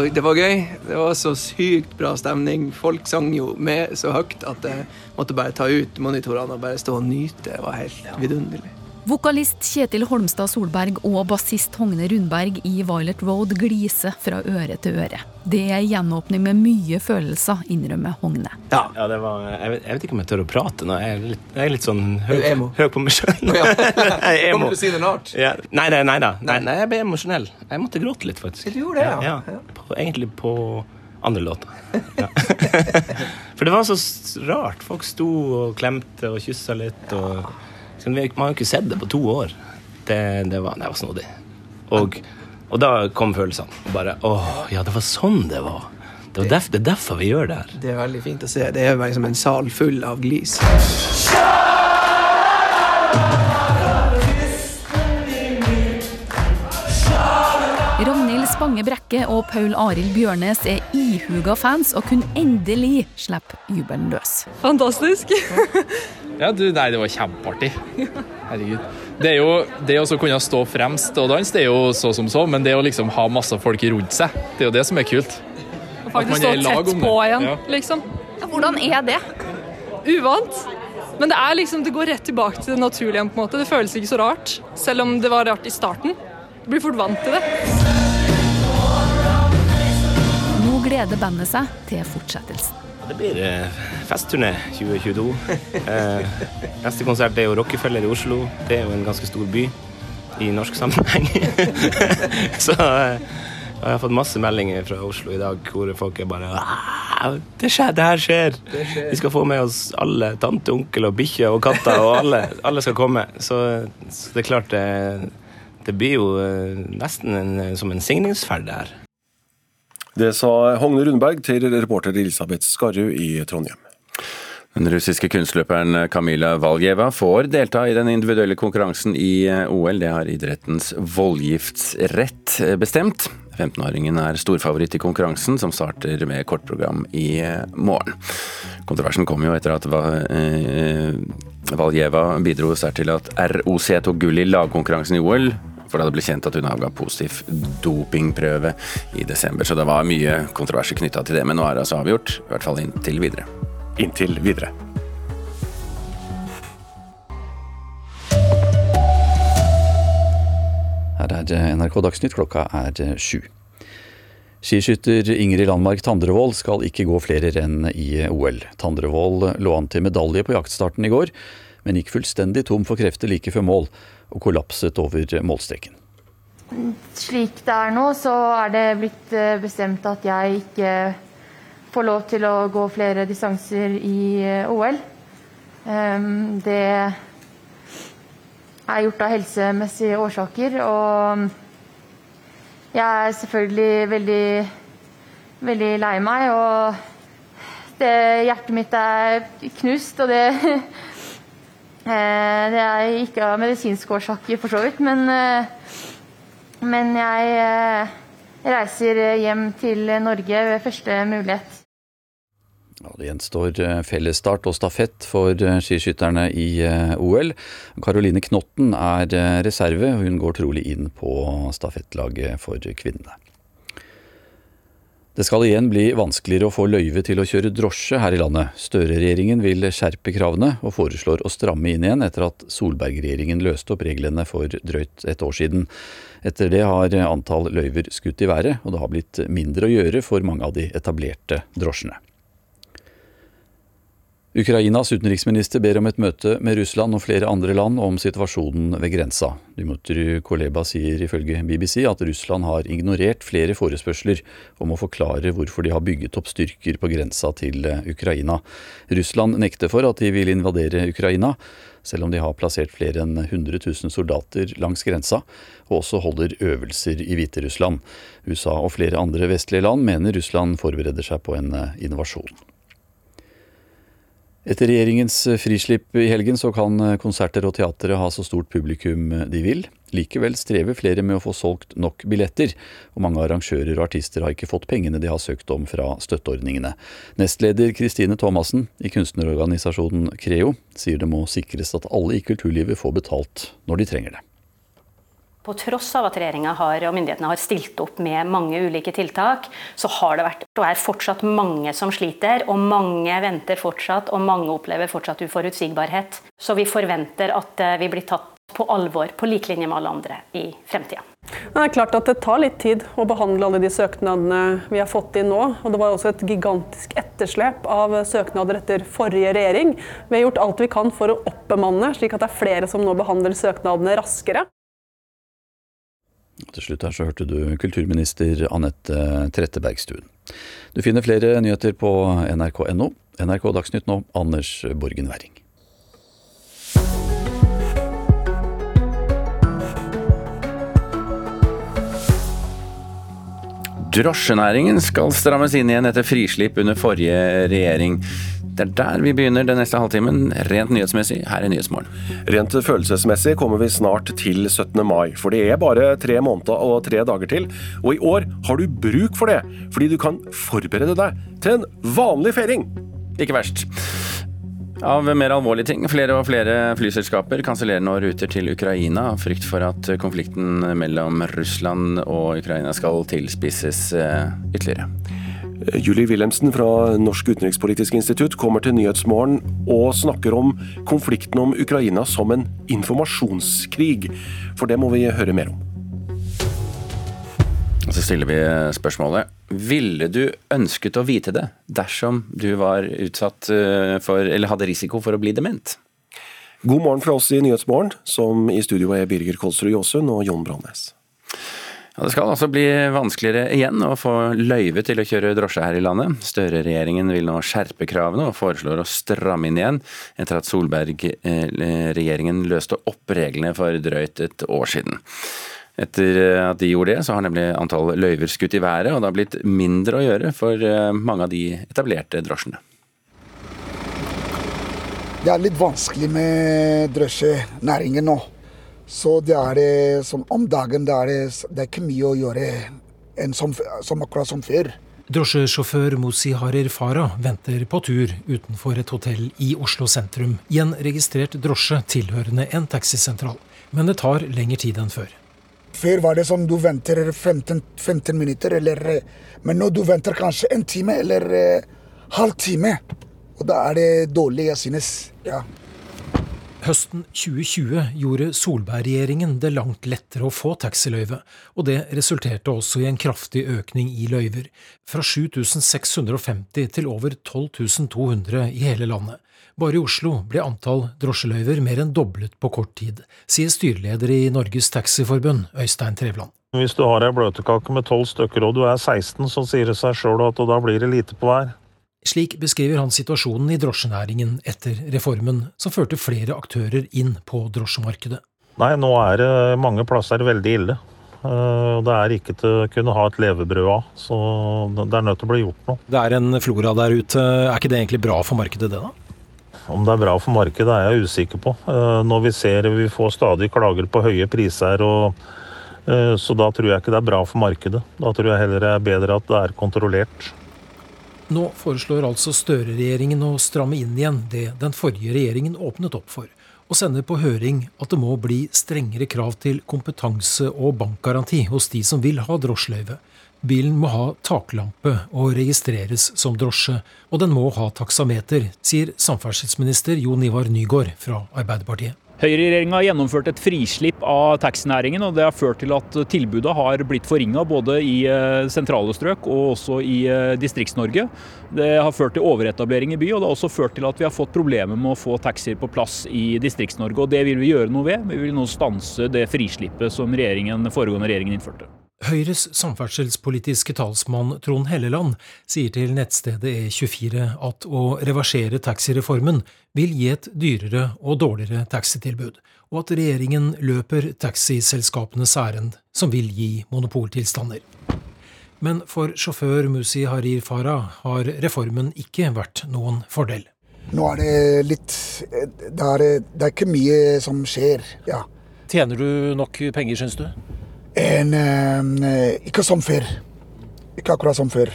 var, det var gøy. Det var så sykt bra stemning. Folk sang jo med så høyt at jeg måtte bare ta ut monitorene og bare stå og nyte. Det var helt vidunderlig. Vokalist Kjetil Holmstad Solberg og bassist Hogne Rundberg i Violet Road gliser fra øre til øre. Det er gjenåpning med mye følelser, innrømmer Hogne. Ja, ja det var, jeg, vet, jeg, vet, ikke om jeg tør å prate nå. Jeg er litt, jeg er litt sånn høy, høy på meg sjøl. Ja. Kommer du til å si det snart? Ja. Nei, nei, nei, da. Nei, nei, jeg ble emosjonell. Jeg måtte gråte litt, faktisk. Du gjorde det, ja. ja. På, egentlig på andre låter. Ja. For det var så rart. Folk sto og klemte og kyssa litt. og man har jo ikke sett det på to år. Det, det, var, det var, snodig. Og, og, da kom følelsene. Bare Å, ja, det var sånn det var. Det, var derf, det er derfor vi gjør det her. Det er veldig fint å se. Det er jo liksom en sal full av glis. Spange Brekke og Paul Arild Bjørnes er ihuga fans og kunne endelig slippe jubelen løs. Fantastisk. ja, du, nei, det var kjempeartig. Herregud. Det er jo det å kunne stå fremst og danse, det er jo så som så, men det å liksom ha masse folk rundt seg, det er jo det som er kult. Og faktisk stå tett på igjen, ja. liksom. Ja, hvordan er det? Uvant. Men det er liksom, det går rett tilbake til det naturlige. på en måte. Det føles ikke så rart, selv om det var rart i starten. Du blir fort vant til det. Nå gleder bandet seg til fortsettelsen. Det blir eh, festturné 2022. Eh, neste konsert er jo Rockefeller i Oslo. Det er jo en ganske stor by i norsk sammenheng. Så eh, jeg har fått masse meldinger fra Oslo i dag hvor folk er bare det, skjer, det her skjer. Det skjer! Vi skal få med oss alle. Tante, onkel og bikkje og katter. Og alle, alle skal komme. Så, så det er klart det det blir jo eh, nesten en, eh, som en signingsferd her. Det sa Hogne Rundberg til reporter Elisabeth Skarrud i Trondheim. Den russiske kunstløperen Kamila Valjeva får delta i den individuelle konkurransen i OL. Det har idrettens voldgiftsrett bestemt. 15-åringen er storfavoritt i konkurransen, som starter med kortprogram i morgen. Kontroversen kom jo etter at eh, Valjeva bidro sterkt til at ROC tok gull i lagkonkurransen i OL, for da det ble kjent at hun avga positiv dopingprøve i desember. Så det var mye kontroverser knytta til det, men nå er det altså avgjort, i hvert fall inntil videre inntil videre. Her er NRK Dagsnytt, klokka er sju. Skiskytter Ingrid Landmark Tandrevold skal ikke gå flere renn i OL. Tandrevold lå an til medalje på jaktstarten i går, men gikk fullstendig tom for krefter like før mål, og kollapset over målstreken. Slik det er nå, så er det blitt eh, bestemt at jeg ikke får lov til å gå flere distanser i eh, OL. Ehm, det er gjort av helsemessige årsaker, og jeg er selvfølgelig veldig, veldig lei meg. Og det, hjertet mitt er knust, og det Det er ikke av medisinske årsaker, for så vidt, men, eh, men jeg reiser hjem til Norge ved første mulighet. Ja, det gjenstår eh, fellesstart og stafett for eh, skiskytterne i eh, OL. Karoline Knotten er reserve, og hun går trolig inn på stafettlaget for kvinnene. Det skal igjen bli vanskeligere å få løyve til å kjøre drosje her i landet. Støre-regjeringen vil skjerpe kravene, og foreslår å stramme inn igjen etter at Solberg-regjeringen løste opp reglene for drøyt et år siden. Etter det har antall løyver skutt i været, og det har blitt mindre å gjøre for mange av de etablerte drosjene. Ukrainas utenriksminister ber om et møte med Russland og flere andre land om situasjonen ved grensa. Dmutry Koleba sier ifølge BBC at Russland har ignorert flere forespørsler om å forklare hvorfor de har bygget opp styrker på grensa til Ukraina. Russland nekter for at de vil invadere Ukraina, selv om de har plassert flere enn 100 000 soldater langs grensa, og også holder øvelser i Hviterussland. USA og flere andre vestlige land mener Russland forbereder seg på en invasjon. Etter regjeringens frislipp i helgen så kan konserter og teatre ha så stort publikum de vil. Likevel strever flere med å få solgt nok billetter, og mange arrangører og artister har ikke fått pengene de har søkt om fra støtteordningene. Nestleder Kristine Thomassen i kunstnerorganisasjonen Creo sier det må sikres at alle i kulturlivet får betalt når de trenger det. På tross av at regjeringa og myndighetene har stilt opp med mange ulike tiltak, så har det vært og er fortsatt mange som sliter. Og mange venter fortsatt, og mange opplever fortsatt uforutsigbarhet. Så vi forventer at eh, vi blir tatt på alvor, på lik linje med alle andre, i fremtida. Det er klart at det tar litt tid å behandle alle de søknadene vi har fått inn nå. Og det var også et gigantisk etterslep av søknader etter forrige regjering. Vi har gjort alt vi kan for å oppbemanne, slik at det er flere som nå behandler søknadene raskere. Til slutt her så hørte du kulturminister Anette Trettebergstuen. Du finner flere nyheter på nrk.no. NRK Dagsnytt nå, Anders Borgen Werring. Drosjenæringen skal strammes inn igjen etter frislipp under forrige regjering. Det er der vi begynner den neste halvtimen, rent nyhetsmessig. Her i Nyhetsmorgen. Rent følelsesmessig kommer vi snart til 17. mai, for det er bare tre måneder og tre dager til. Og i år har du bruk for det, fordi du kan forberede deg til en vanlig feiring. Ikke verst. Av mer alvorlige ting. Flere og flere flyselskaper kansellerer nå ruter til Ukraina. Frykt for at konflikten mellom Russland og Ukraina skal tilspisses eh, ytterligere. Julie Wilhelmsen fra Norsk utenrikspolitisk institutt kommer til Nyhetsmorgen og snakker om konflikten om Ukraina som en informasjonskrig. For det må vi høre mer om. Så stiller vi spørsmålet Ville du ønsket å vite det dersom du var utsatt eh, for, eller hadde risiko for å bli dement? God morgen fra oss i Nyhetsmorgen, som i studio er Birger Kolsrud Jåsund og Jon Brandnes. Ja, det skal altså bli vanskeligere igjen å få løyve til å kjøre drosje her i landet. Støre-regjeringen vil nå skjerpe kravene og foreslår å stramme inn igjen, etter at Solberg-regjeringen løste opp reglene for drøyt et år siden. Etter at de gjorde det, så har nemlig antall løyver skutt i været, og det har blitt mindre å gjøre for eh, mange av de etablerte drosjene. Det er litt vanskelig med drosjenæringen nå. Så det er det som om dagen det er, det, det er ikke mye å gjøre enn som, som akkurat som før. Drosjesjåfør Musi Harer Farah venter på tur utenfor et hotell i Oslo sentrum i en registrert drosje tilhørende en taxisentral. Men det tar lengre tid enn før. Før var det sånn du venter 15, 15 minutter, eller, men nå du venter kanskje en time eller eh, halv time. Og da er det dårlig, jeg synes. Ja. Høsten 2020 gjorde Solberg-regjeringen det langt lettere å få taxiløyve, og det resulterte også i en kraftig økning i løyver, fra 7650 til over 12200 i hele landet. Bare i Oslo ble antall drosjeløyver mer enn doblet på kort tid, sier styreleder i Norges Taxiforbund, Øystein Trevland. Hvis du har ei bløtkake med tolv stykker og du er 16, så sier det seg sjøl at da blir det lite på hver. Slik beskriver han situasjonen i drosjenæringen etter reformen, som førte flere aktører inn på drosjemarkedet. Nei, nå er det mange plasser veldig ille. Eh, det er ikke til å kunne ha et levebrød av, så det er nødt til å bli gjort noe. Det er en flora der ute. Er ikke det egentlig bra for markedet, det da? Om det er bra for markedet er jeg usikker på. Eh, når vi ser vi får stadig klager på høye priser, og, eh, så da tror jeg ikke det er bra for markedet. Da tror jeg heller det er bedre at det er kontrollert. Nå foreslår altså Støre-regjeringen å stramme inn igjen det den forrige regjeringen åpnet opp for, og sender på høring at det må bli strengere krav til kompetanse og bankgaranti hos de som vil ha drosjeløyve. Bilen må ha taklampe og registreres som drosje, og den må ha taksameter, sier samferdselsminister Jon Ivar Nygård fra Arbeiderpartiet. Høyreregjeringa gjennomført et frislipp av taxinæringen, og det har ført til at tilbudet har blitt forringa både i eh, sentrale strøk og også i eh, Distrikts-Norge. Det har ført til overetablering i by, og det har også ført til at vi har fått problemer med å få taxier på plass i Distrikts-Norge. og Det vil vi gjøre noe ved. Vi vil nå stanse det frislippet som regjeringen, foregående regjeringen innførte. Høyres samferdselspolitiske talsmann Trond Helleland sier til nettstedet E24 at å reversere taxireformen vil gi et dyrere og dårligere taxitilbud, og at regjeringen løper taxiselskapenes ærend, som vil gi monopoltilstander. Men for sjåfør Musi Harir Farah har reformen ikke vært noen fordel. Nå er det litt Det er, det er ikke mye som skjer, ja. Tjener du nok penger, syns du? En, eh, ikke som før. Ikke akkurat som før.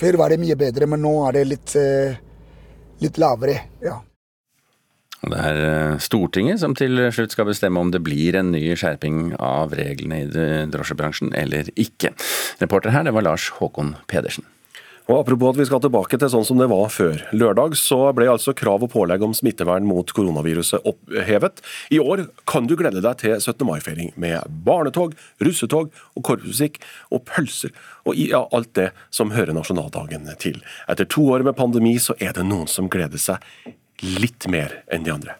Før var det mye bedre, men nå er det litt, eh, litt lavere. ja. Det er eh, Stortinget som til slutt skal bestemme om det blir en ny skjerping av reglene i drosjebransjen eller ikke. Reporter her, det var Lars Håkon Pedersen. Og Apropos at vi skal tilbake til sånn som det var før. Lørdag så ble altså krav og pålegg om smittevern mot koronaviruset opphevet. I år kan du glede deg til 17. mai-feiring med barnetog, russetog og korpsmusikk og pølser og ja, alt det som hører nasjonaldagen til. Etter to år med pandemi så er det noen som gleder seg litt mer enn de andre.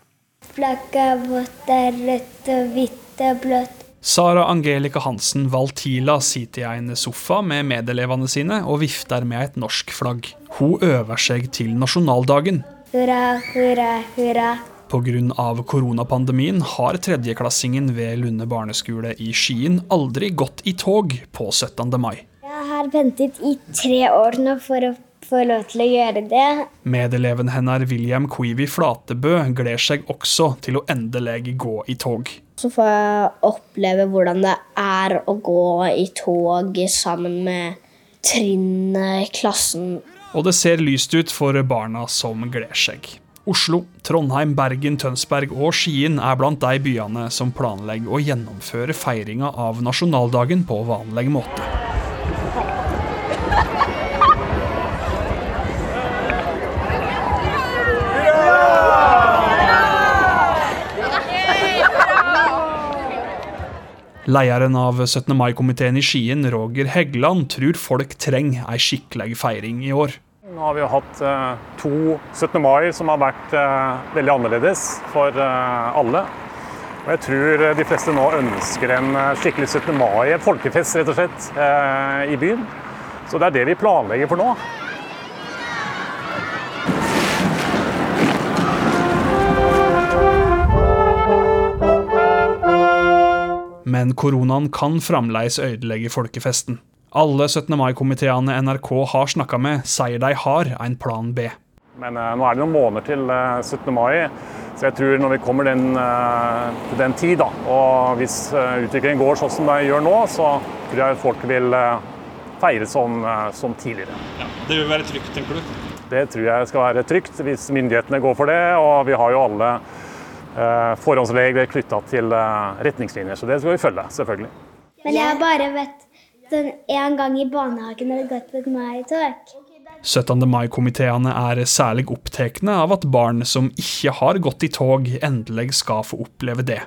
Flagget vårt er rødt og hvitt og blått. Sara Angelica Hansen Valtila sitter i en sofa med medelevene sine og vifter med et norsk flagg. Hun øver seg til nasjonaldagen. Hurra, hurra, hurra. Pga. koronapandemien har tredjeklassingen ved Lunde barneskole i Skien aldri gått i tog på 17. mai. Jeg har ventet i tre år nå for å få lov til å gjøre det. Medeleven hennes William Quivi Flatebø gleder seg også til å endelig gå i tog. Så får jeg oppleve hvordan det er å gå i tog sammen med trinnet klassen. Og det ser lyst ut for barna som gleder seg. Oslo, Trondheim, Bergen, Tønsberg og Skien er blant de byene som planlegger å gjennomføre feiringa av nasjonaldagen på vanlig måte. Lederen av 17. mai-komiteen i Skien, Roger Heggeland, tror folk trenger ei skikkelig feiring i år. Nå har vi jo hatt eh, to 17. mai som har vært eh, veldig annerledes for eh, alle. Og jeg tror de fleste nå ønsker en skikkelig 17. mai, en folkefest rett og slett, i byen. Så det er det vi planlegger for nå. Men koronaen kan fremdeles ødelegge folkefesten. Alle 17. mai-komiteene NRK har snakka med, sier de har en plan B. Men uh, nå er det noen måneder til uh, 17. mai, så jeg tror når vi kommer den, uh, til den tid, da, og hvis utviklingen går sånn som det gjør nå, så tror jeg folk vil feire som, som tidligere. Ja, det vil være trygt, tenker du? Det tror jeg skal være trygt, hvis myndighetene går for det. Og vi har jo alle forhåndsregler knytta til retningslinjer, så det skal vi følge, selvfølgelig. Men jeg har bare vet sånn en gang i barnehagen har det gått et mai-tog. 17. mai-komiteene er særlig opptatt av at barn som ikke har gått i tog, endelig skal få oppleve det.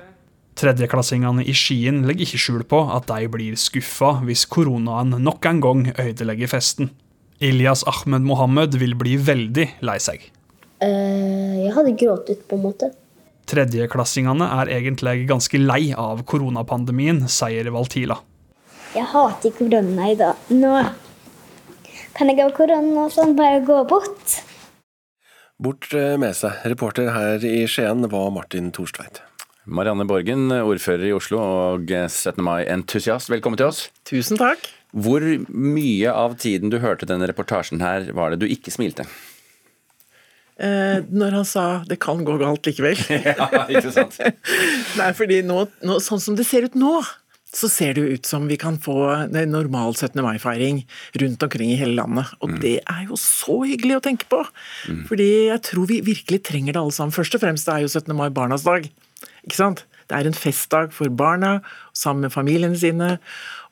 Tredjeklassingene i Skien legger ikke skjul på at de blir skuffa hvis koronaen nok en gang ødelegger festen. Ilyas Ahmed Mohammed vil bli veldig lei seg. Uh, jeg hadde grått ut, på en måte. Tredjeklassingene er egentlig ganske lei av koronapandemien, sier Valtila. Jeg hater korona i dag. Nå kan jeg ha korona og sånn, bare gå bort. Bort eh, med seg. Reporter her i Skien var Martin Torstveit. Marianne Borgen, ordfører i Oslo og 17. mai-entusiast, velkommen til oss. Tusen takk. Hvor mye av tiden du hørte denne reportasjen her, var det du ikke smilte? Eh, når han sa 'det kan gå galt likevel'. ja, ikke sant? Nei, fordi nå, nå, sånn som det ser ut nå, så ser det ut som vi kan få en normal 17. mai-feiring rundt omkring i hele landet. Og mm. det er jo så hyggelig å tenke på! Mm. Fordi jeg tror vi virkelig trenger det alle sammen. Først og fremst det er jo 17. mai barnas dag. Ikke sant? Det er en festdag for barna, sammen med familiene sine.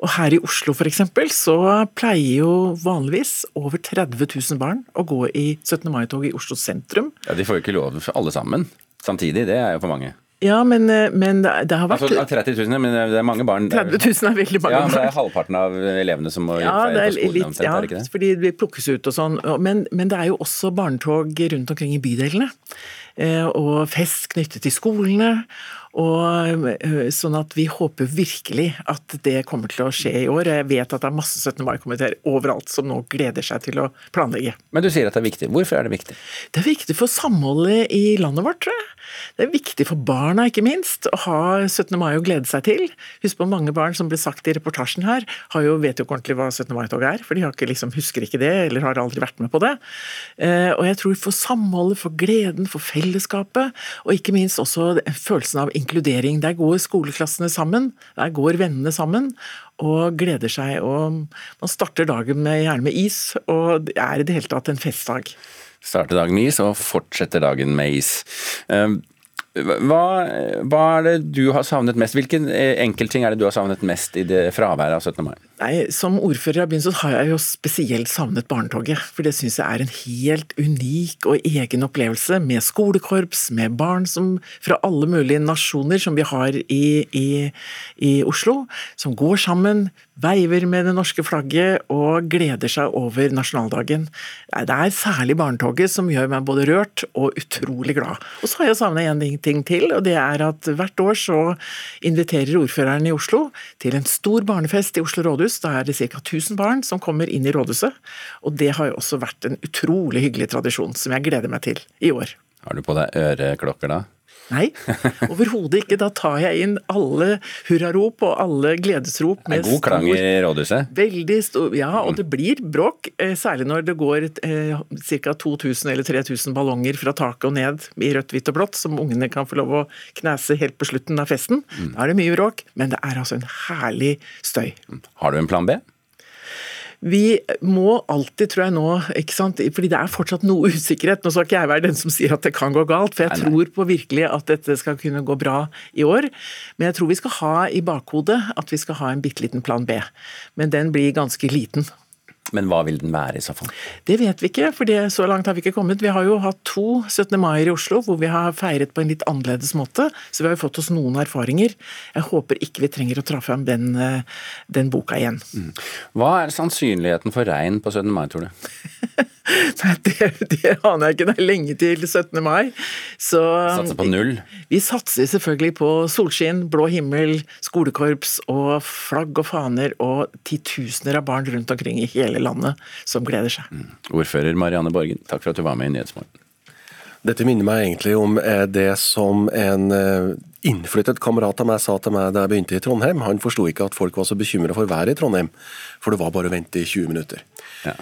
Og her i Oslo f.eks. så pleier jo vanligvis over 30 000 barn å gå i 17. mai-tog i Oslo sentrum. Ja, De får jo ikke lov alle sammen samtidig, det er jo for mange. Ja, men, men det har vært altså, 30 000, men det er mange barn. 30 000 er veldig mange barn. Ja, Det er halvparten av elevene som må ja, på skolen. Litt, omtrent, ja, er det ikke det? fordi de plukkes ut og sånn. Men, men det er jo også barnetog rundt omkring i bydelene. Eh, og fest knyttet til skolene. Og, eh, sånn at vi håper virkelig at det kommer til å skje i år. Jeg vet at det er masse 17. mai-komiteer overalt som nå gleder seg til å planlegge. Men du sier at det er viktig. Hvorfor er det viktig? Det er viktig for samholdet i landet vårt, tror jeg. Det er viktig for barna, ikke minst, å ha 17. mai å glede seg til. Husk på mange barn som ble sagt i reportasjen her, jo, vet jo ikke ordentlig hva 17. mai-tog er. For de ikke, liksom, husker ikke det, eller har aldri vært med på det. Eh, og jeg tror for samholdet, for gleden, for fellesskapet, og ikke minst også følelsen av inkludering. Der går skoleklassene sammen, der går vennene sammen og gleder seg. og Man starter dagen med, gjerne med is, og det er i det hele tatt en festdag. Starter dagen med is og fortsetter dagen med is. Ehm, hva, hva, er det du har savnet mest? Hvilken eh, enkeltting er det du har savnet mest i det fraværet av 17. mai? Nei, Som ordfører av byen så har jeg jo spesielt savnet barnetoget. For det syns jeg er en helt unik og egen opplevelse, med skolekorps, med barn som, fra alle mulige nasjoner som vi har i, i, i Oslo, som går sammen, veiver med det norske flagget og gleder seg over nasjonaldagen. Det er særlig barnetoget som gjør meg både rørt og utrolig glad. Og så har jeg savnet en ting til, og det er at hvert år så inviterer ordføreren i Oslo til en stor barnefest i Oslo rådhus rådhus. Da er det ca. 1000 barn som kommer inn i rådhuset. Og det har jo også vært en utrolig hyggelig tradisjon som jeg gleder meg til i år. Har du på deg øreklokker da? Nei, overhodet ikke. Da tar jeg inn alle hurrarop og alle gledesrop. Med god klang i rådhuset? Veldig stor, ja. Og det blir bråk. Eh, særlig når det går eh, ca. 2000 eller 3000 ballonger fra taket og ned i rødt, hvitt og blått, som ungene kan få lov å knese helt på slutten av festen. Mm. Da er det mye bråk, men det er altså en herlig støy. Har du en plan B? Vi må alltid, tror jeg nå, ikke sant? fordi det er fortsatt noe usikkerhet. Nå skal ikke jeg være den som sier at det kan gå galt, for jeg nei, nei. tror på virkelig at dette skal kunne gå bra i år. Men jeg tror vi skal ha i bakhodet at vi skal ha en bitte liten plan B. Men den blir ganske liten. Men hva vil den være i så fall? Det vet vi ikke, for så langt har vi ikke kommet. Vi har jo hatt to 17. maier i Oslo hvor vi har feiret på en litt annerledes måte, så vi har jo fått oss noen erfaringer. Jeg håper ikke vi trenger å traffe fram den, eh, den boka igjen. Mm. Hva er sannsynligheten for regn på 17. mai, tror du? Nei, det, det, aner jeg ikke. Det er lenge til 17. mai. Så, satser på null? Vi, vi satser selvfølgelig på solskinn, blå himmel, skolekorps og flagg og faner og titusener av barn rundt omkring i hele landet som gleder seg. Mm. Ordfører Marianne Borgen, takk for at du var med i Nyhetsmorgen. Dette minner meg egentlig om eh, det som en eh, innflyttet kamerat av meg sa til meg da jeg begynte i Trondheim. Han forsto ikke at folk var så bekymra for været i Trondheim, for det var bare å vente i 20 minutter. Ja.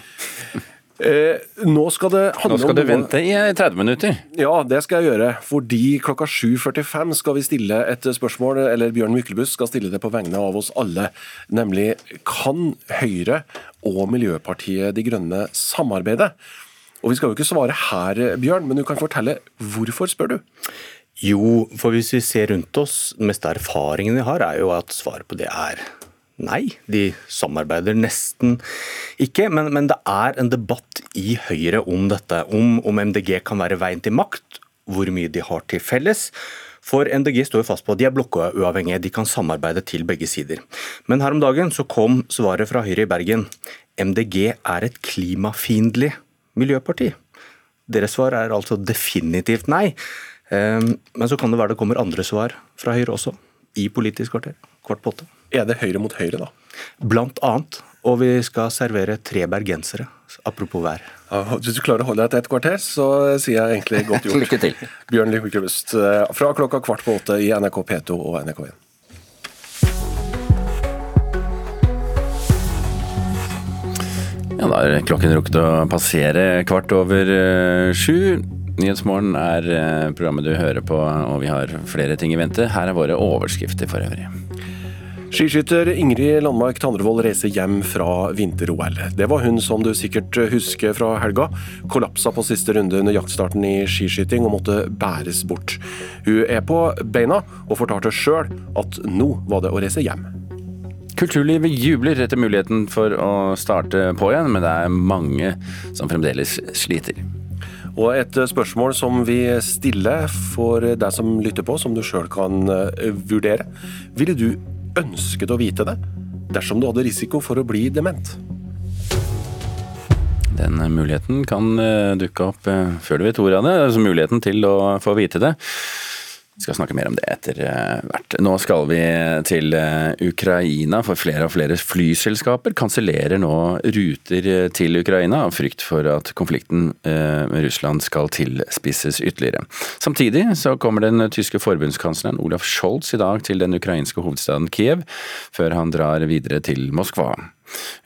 Eh, nå skal det handle Nå skal om du vente i 30 minutter. Ja, det skal jeg gjøre. Fordi klokka 7.45 skal vi stille et spørsmål, eller Bjørn Myklebust skal stille det på vegne av oss alle. Nemlig kan Høyre og Miljøpartiet De Grønne samarbeide? Og Vi skal jo ikke svare her, Bjørn, men du kan fortelle hvorfor, spør du? Jo, for hvis vi ser rundt oss, den meste erfaringen vi har, er jo at svaret på det er nei. De samarbeider nesten ikke. Men, men det er en debatt i Høyre om dette. Om, om MDG kan være veien til makt, hvor mye de har til felles. For MDG står jo fast på at de er blokkuavhengige, de kan samarbeide til begge sider. Men her om dagen så kom svaret fra Høyre i Bergen. MDG er et klimafiendtlig miljøparti. Deres svar er altså definitivt nei. Ehm, Men så kan det være det kommer andre svar fra Høyre også, i Politisk kvarter. Kvart på åtte. Er det Høyre mot Høyre, da? Blant annet. Og vi skal servere tre bergensere, apropos vær. Ja, hvis du klarer å holde deg til et kvarter, så sier jeg egentlig godt gjort. Lykke til. Bjørn Myklebust, eh, fra klokka kvart på åtte i NRK P2 og NRK1. Ja, Da er klokken rukket å passere kvart over eh, sju. Nyhetsmorgen er eh, programmet du hører på, og vi har flere ting i vente. Her er våre overskrifter for øvrig. Skiskytter Ingrid Landmark Tandrevold reiser hjem fra vinter-OL. Det var hun som du sikkert husker fra helga. Kollapsa på siste runde under jaktstarten i skiskyting og måtte bæres bort. Hun er på beina og fortalte sjøl at nå var det å reise hjem. Kulturlivet jubler etter muligheten for å starte på igjen, men det er mange som fremdeles sliter. Og et spørsmål som vi stiller for deg som lytter på, som du sjøl kan eh, vurdere. Ville du ønsket å vite det dersom du hadde risiko for å bli dement? Den muligheten kan eh, dukke opp eh, før du vet ordet av det, altså muligheten til å få vite det. Vi skal snakke mer om det etter eh, hvert. Nå skal vi til eh, Ukraina, for flere og flere flyselskaper kansellerer nå ruter eh, til Ukraina av frykt for at konflikten med Russland skal tilspisses ytterligere. Samtidig så kommer den tyske forbundskansleren Olaf Scholz i dag til den ukrainske hovedstaden Kiev, før han drar videre til Moskva.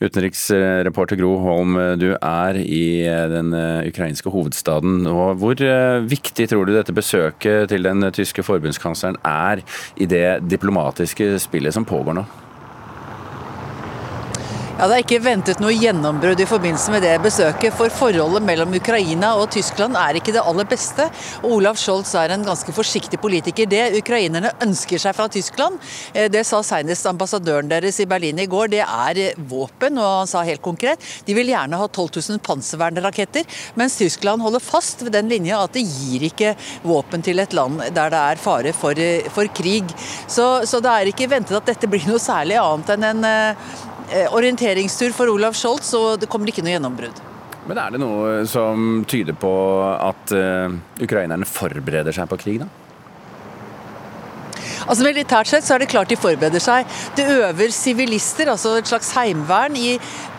Utenriksreporter Gro Holm, du er i den eh, ukrainske hovedstaden. og Hvor eh, viktig tror du dette besøket til den tyske forbundskansleren er i det diplomatiske spillet som pågår nå? Ja, Det er ikke ventet noe gjennombrudd i forbindelse med det besøket, for forholdet mellom Ukraina og Tyskland er ikke det aller beste. Og Olav Scholz er en ganske forsiktig politiker. Det ukrainerne ønsker seg fra Tyskland, eh, det sa senest ambassadøren deres i Berlin i går, det er eh, våpen. Og han sa helt konkret de vil gjerne ha 12 000 panservernraketter, mens Tyskland holder fast ved den linja at det gir ikke våpen til et land der det er fare for, eh, for krig. Så, så det er ikke ventet at dette blir noe særlig annet enn en orienteringstur for Olav Scholz, og det kommer ikke noe gjennombrudd. Men er det noe som tyder på at uh, ukrainerne forbereder seg på krig, da? Altså Militært sett så er det klart de forbereder seg. Det øver sivilister, altså et slags heimevern, i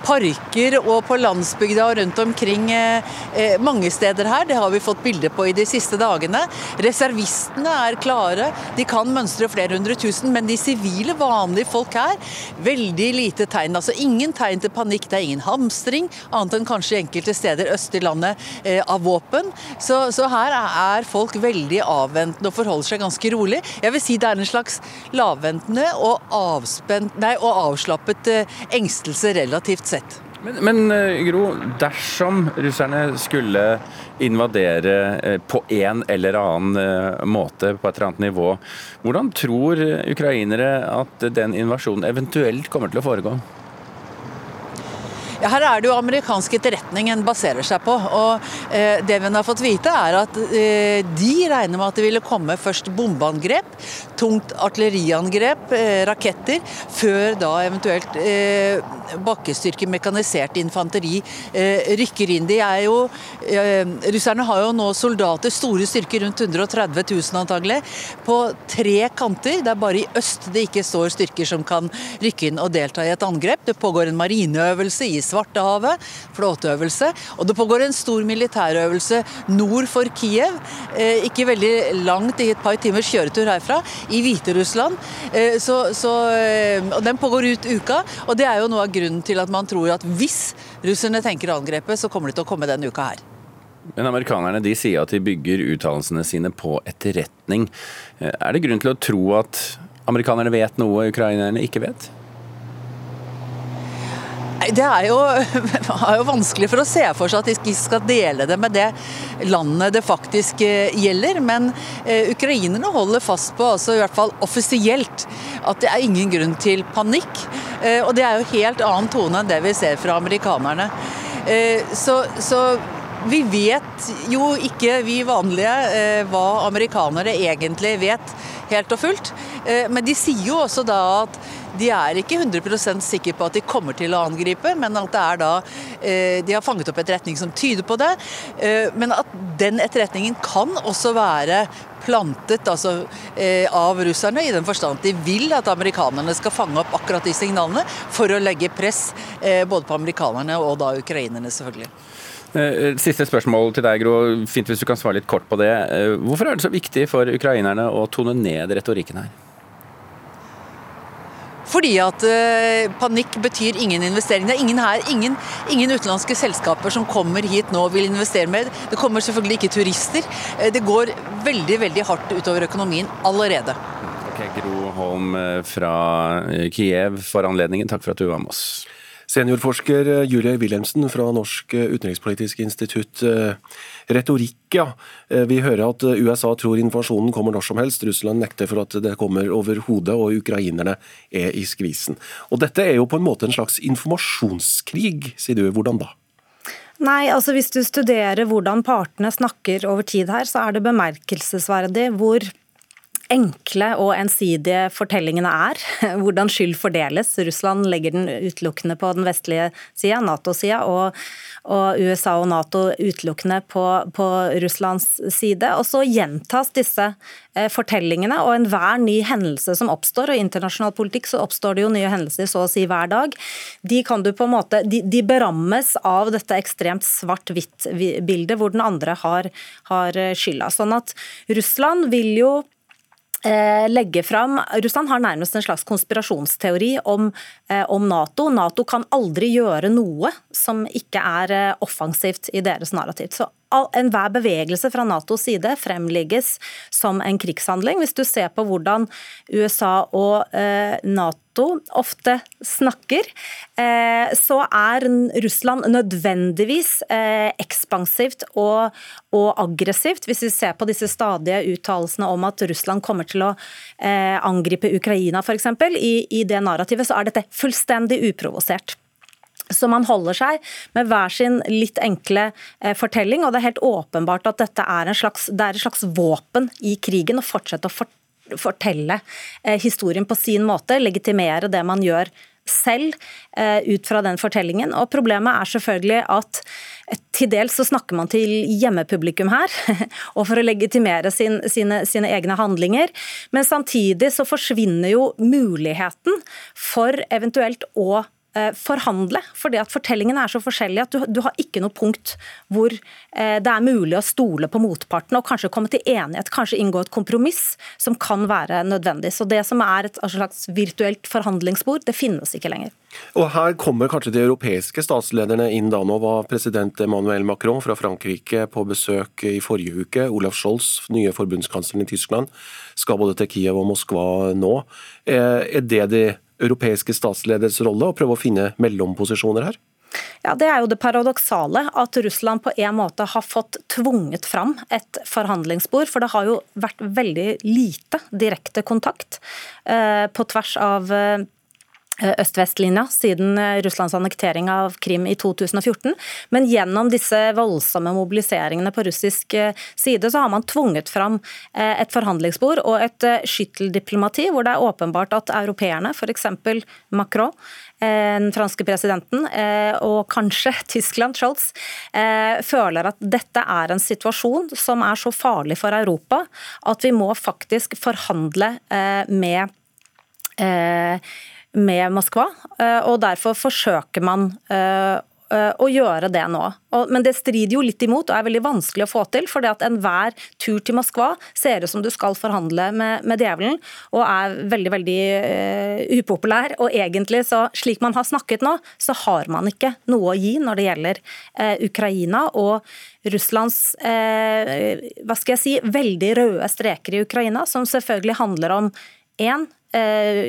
parker og på landsbygda og rundt omkring eh, eh, mange steder her. Det har vi fått bilde på i de siste dagene. Reservistene er klare. De kan mønstre flere hundre tusen, men de sivile, vanlige folk her, veldig lite tegn. Altså ingen tegn til panikk. Det er ingen hamstring, annet enn kanskje enkelte steder øst i landet eh, av våpen. Så, så her er folk veldig avventende og forholder seg ganske rolig. Jeg vil si det er en slags lavventende og, avspent, nei, og avslappet engstelse relativt sett. Men, men eh, Gro, dersom russerne skulle invadere eh, på en eller annen eh, måte, på et eller annet nivå, hvordan tror ukrainere at den invasjonen eventuelt kommer til å foregå? Ja, her er det jo amerikansk etterretning en baserer seg på. og eh, Det vi har fått vite, er at eh, de regner med at det ville komme først bombeangrep, tungt artilleriangrep, eh, raketter, før da eventuelt eh, bakkestyrker, mekanisert infanteri, eh, rykker inn. De er jo, eh, Russerne har jo nå soldater, store styrker, rundt 130 000 antagelig, på tre kanter. Det er bare i øst det ikke står styrker som kan rykke inn og delta i et angrep. Det pågår en marineøvelse i Svartehavet, flåteøvelse. Og det pågår en stor militærøvelse nord for Kiev, eh, ikke veldig langt, i et par timers kjøretur herfra, i Hviterussland. Eh, så, så, og den pågår ut uka, og det er jo noe av grunnen til at man tror at hvis russerne tenker angrepet, så kommer de til å komme denne uka her. Men amerikanerne de sier at de bygger uttalelsene sine på etterretning. Er det grunn til å tro at amerikanerne vet noe ukrainerne ikke vet? Det er jo, er jo, vanskelig for å se for seg at de skal dele det med det landet det faktisk eh, gjelder. Men eh, ukrainerne holder fast på, altså i hvert fall offisielt, at det er ingen grunn til panikk. Eh, og det er jo helt annen tone enn det vi ser fra amerikanerne. Så, så vi vet jo ikke, vi vanlige, eh, hva amerikanere egentlig vet helt og fullt. Eh, men de sier jo også da at de er ikke 100% sikre på at de kommer til å angripe, men at det er da eh, de har fanget opp etterretning som tyder på det. Men at den etterretningen kan også være plantet altså, av russerne, i den forstand at de vil at amerikanerne skal fange opp akkurat de signalene for å legge press både på amerikanerne og da ukrainerne, selvfølgelig. Eh, siste spørsmål til deg, Gro. Fint hvis du kan svare litt kort på det. Eh, hvorfor er det så viktig for ukrainerne å tone ned retorikken her? Fordi at uh, panikk betyr ingen investering. Det er ingen her, ingen, ingen, utenlandske selskaper som kommer hit nå og vil investere mer. Det kommer selvfølgelig ikke turister. Det går veldig veldig hardt utover økonomien allerede. Okay, Gro Holm fra Kiev for anledningen, takk for at du var med oss. Seniorforsker eh, Julie Wilhelmsen fra Norsk eh, utenrikspolitisk institutt. Eh, retorikk, ja. Vi hører at USA tror invasjonen kommer når som helst. Russland nekter for at det kommer over hodet, og ukrainerne er i skvisen. Og Dette er jo på en måte en slags informasjonskrig, sier du. Hvordan da? Nei, altså Hvis du studerer hvordan partene snakker over tid her, så er det bemerkelsesverdig hvor enkle og ensidige fortellingene er. Hvordan skyld fordeles. Russland legger den utelukkende på den vestlige sida, Nato-sida, og, og, USA og Nato utelukkende på, på, Russlands side. Og så gjentas disse eh, fortellingene, og enhver ny hendelse som oppstår, og i internasjonal politikk så oppstår det jo nye hendelser så å si hver dag, de kan du på en måte, de, de berammes av dette ekstremt svart-hvitt-bildet, hvor den andre har, har skylda. Sånn at Russland vil jo legge fram Russland har nærmest en slags konspirasjonsteori om, eh, om, Nato. Nato kan aldri gjøre noe som ikke er eh, offensivt i deres narrativ. Så enhver bevegelse fra Natos side fremlegges som en krigshandling. Hvis du ser på hvordan USA og eh, Nato ofte snakker, eh, så er Russland nødvendigvis eh, ekspansivt og, og, aggressivt. Hvis vi ser på disse stadige uttalelsene om at Russland kommer til å angripe Ukraina f.eks., i, i det narrativet, så er dette fullstendig uprovosert. Så man holder seg med hver sin litt enkle eh, fortelling, og det er helt åpenbart at dette er, slags, det er et slags våpen i krigen å fortsette å fortelle eh, historien på sin måte, legitimere det man gjør selv eh, ut fra den fortellingen. Og Problemet er selvfølgelig at til dels så snakker man til hjemmepublikum her, og for å legitimere sin, sine, sine, egne handlinger. Men samtidig så forsvinner jo muligheten for eventuelt å Eh, forhandle. fordi at Fortellingene er så forskjellige at du, du har ikke noe punkt hvor eh, det er mulig å stole på motparten og kanskje komme til enighet, kanskje inngå et kompromiss som kan være nødvendig. Så Det som er et slags virtuelt forhandlingsbord, det finnes ikke lenger. Og Her kommer kanskje de europeiske statslederne inn. da Nå var president Emmanuel Macron fra Frankrike på besøk i forrige uke. Olaf Scholz, nye forbundskansleren i Tyskland, skal både til Kiev og Moskva nå. Er det de europeiske statsleders rolle å prøve å finne mellomposisjoner her? Ja, Det er jo det paradoksale, at Russland på en måte har fått tvunget fram et forhandlingsspor. For det har jo vært veldig lite direkte kontakt eh, på tvers av Eh, øst-vest-linja siden eh, Russlands annektering av Krim i 2014. Men gjennom disse voldsomme mobiliseringene på russisk eh, side, så har man tvunget fram et forhandlingsspor og et skytteldiplomati, hvor det er åpenbart at europeerne, f.eks. Macron, den franske presidenten, og kanskje Tyskland, Scholz, føler at dette er en situasjon som er så farlig for Europa at vi må faktisk forhandle med med Moskva, og derfor forsøker man Eh, å gjøre det nå. Men det strider jo litt imot og er veldig vanskelig å få til. For enhver tur til Moskva ser ut som du skal forhandle med, med djevelen, og er veldig veldig uh, upopulær. Og egentlig, så, slik man har snakket nå, så har man ikke noe å gi når det gjelder uh, Ukraina. og Russlands uh, hva skal jeg si, veldig røde streker i Ukraina, som selvfølgelig handler om én Eh,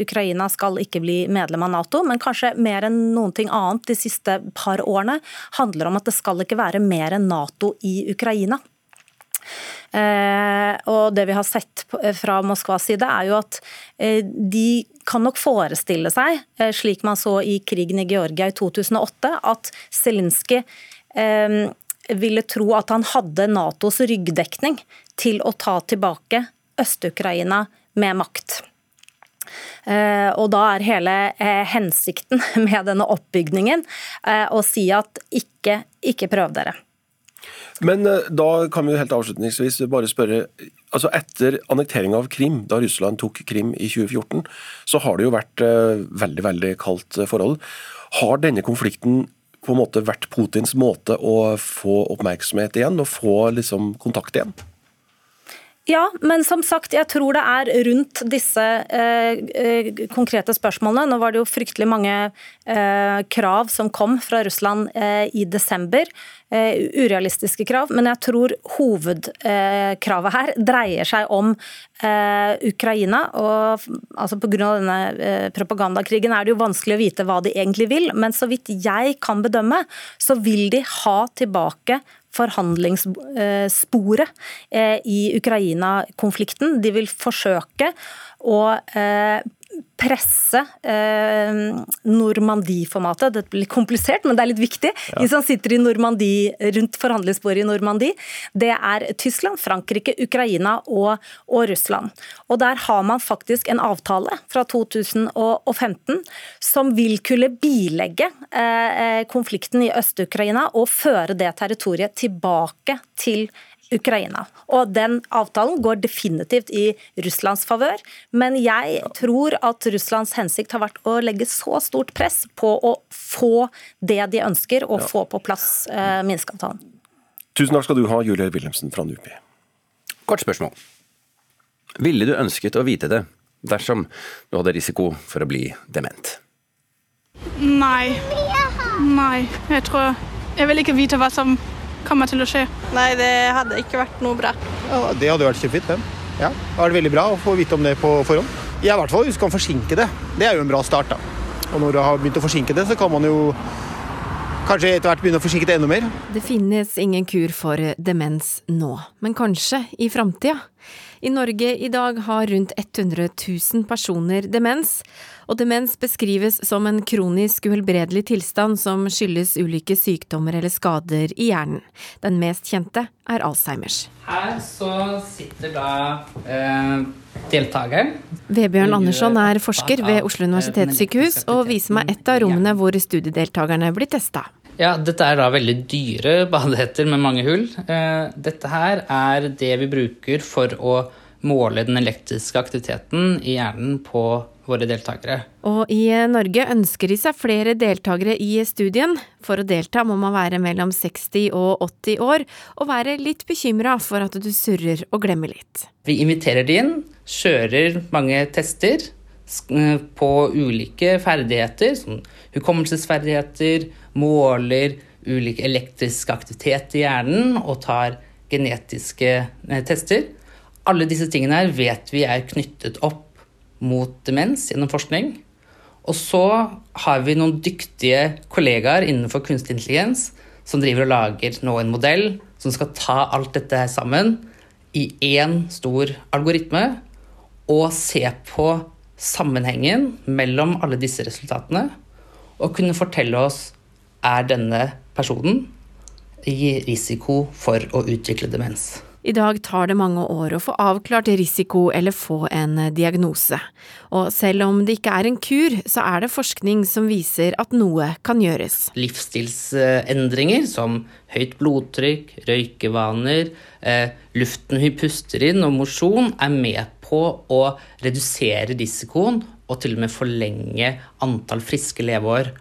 Ukraina skal ikke bli medlem av Nato, men kanskje mer enn noen ting annet de siste par årene handler om at det skal ikke være mer enn Nato i Ukraina. Eh, og det vi har sett fra Moskvas side, er jo at eh, de kan nok forestille seg, slik man så i krigen i Georgia i 2008, at Zelinskyj ville tro at han hadde Natos ryggdekning til å ta tilbake Øst-Ukraina med makt. Eh, og da er hele eh, hensikten med denne oppbygningen eh, å si at ikke, ikke prøv dere. Men da kan vi helt avslutningsvis bare spørre altså Etter annektering av Krim, da Russland tok Krim i 2014, så har det jo vært veldig veldig kaldt forhold. Har denne konflikten på en måte vært Putins måte å få oppmerksomhet igjen, og få liksom kontakt igjen? Ja, men som sagt, jeg tror det er rundt disse eh, eh, konkrete spørsmålene. Nå var det jo fryktelig mange eh, krav som kom fra Russland eh, i desember. Eh, urealistiske krav, men jeg tror hovedkravet her dreier seg om eh, Ukraina. og altså Pga. denne propagandakrigen er det jo vanskelig å vite hva de egentlig vil, men så vidt jeg kan bedømme, så vil de ha tilbake forhandlingssporet eh, i Ukraina-konflikten. De vil forsøke å eh, presse eh, Normandie-formatet. Det blir komplisert, men det er litt viktig. Ja. De som sitter i Normandie, rundt forhandlingsbordet i Normandie, det er Tyskland, Frankrike, Ukraina og, og, Russland. Og Der har man faktisk en avtale fra 2015 som vil kunne bilegge eh, konflikten i Øst-Ukraina og føre det territoriet tilbake til Ukraina. Og Den avtalen går definitivt i Russlands favør, men jeg tror at Russlands hensikt har vært å legge så stort press på å få det de ønsker, og ja. få på plass eh, Minsk-avtalen. Tusen takk skal du ha, Julie Wilhelmsen fra NUPI. Kort spørsmål. Ville du ønsket å vite det dersom du hadde risiko for å bli dement? Nei. Nei. Jeg tror Jeg vil ikke vite hva som kommer til å skje? Nei, det hadde ikke vært noe bra. Ja, det hadde vært kjempefint, det. Ja, det vært veldig bra å få vite om det på forhånd. Jeg i hvert fall å forsinke det. Det er jo en bra start. da. Og når du har begynt å forsinke det, så kan man jo kanskje etter hvert begynne å forsinke det enda mer. Det finnes ingen kur for demens nå, men kanskje i framtida. I Norge i dag har rundt 100 000 personer demens, og demens beskrives som en kronisk uhelbredelig tilstand som skyldes ulike sykdommer eller skader i hjernen. Den mest kjente er Alzheimers. Her så sitter da eh, deltakeren. Vebjørn Andersson er forsker ved Oslo universitetssykehus og viser meg et av rommene hvor studiedeltakerne blir testa. Ja, dette er da veldig dyre badehetter med mange hull. Eh, dette her er det vi bruker for å måle den elektriske aktiviteten i hjernen på våre deltakere. Og i Norge ønsker de seg flere deltakere i studien. For å delta må man være mellom 60 og 80 år, og være litt bekymra for at du surrer og glemmer litt. Vi inviterer de inn, kjører mange tester eh, på ulike ferdigheter, som hukommelsesferdigheter, måler ulik elektrisk aktivitet i hjernen og tar genetiske eh, tester. Alle disse tingene her vet vi er knyttet opp mot demens gjennom forskning. Og så har vi noen dyktige kollegaer innenfor kunstig intelligens som driver og lager nå en modell som skal ta alt dette her sammen i én stor algoritme og se på sammenhengen mellom alle disse resultatene og kunne fortelle oss er denne personen i risiko for å utvikle demens. I dag tar det mange år å få avklart risiko eller få en diagnose, og selv om det ikke er en kur, så er det forskning som viser at noe kan gjøres. Livsstilsendringer som høyt blodtrykk, røykevaner, eh, luften vi puster inn og mosjon er med på å redusere risikoen og til og med forlenge antall friske leveår.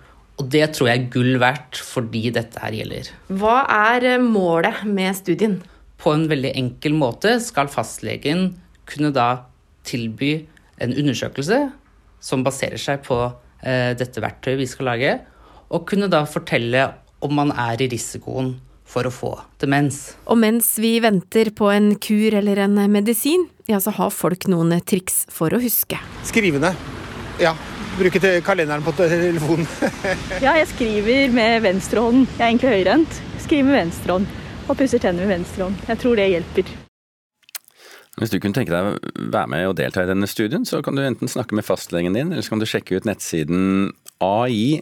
Og det tror jeg er gull verdt fordi dette her gjelder. Hva er målet med studien? På en veldig enkel måte skal fastlegen kunne da tilby en undersøkelse som baserer seg på eh, dette verktøyet vi skal lage, og kunne da fortelle om man er i risikoen for å få demens. Og mens vi venter på en kur eller en medisin, ja, så har folk noen triks for å huske. Skrivende. Ja. Bruke kalenderen på telefonen. ja, jeg skriver med venstrehånden. Jeg er egentlig høyrehendt. Skriver med venstrehånd. Og pusser tenner med venstrehånd. Jeg tror det hjelper. Hvis du kunne tenke deg å være med og delta i denne studien, så kan du enten snakke med fastlegen din, eller så kan du sjekke ut nettsiden ai-min.eu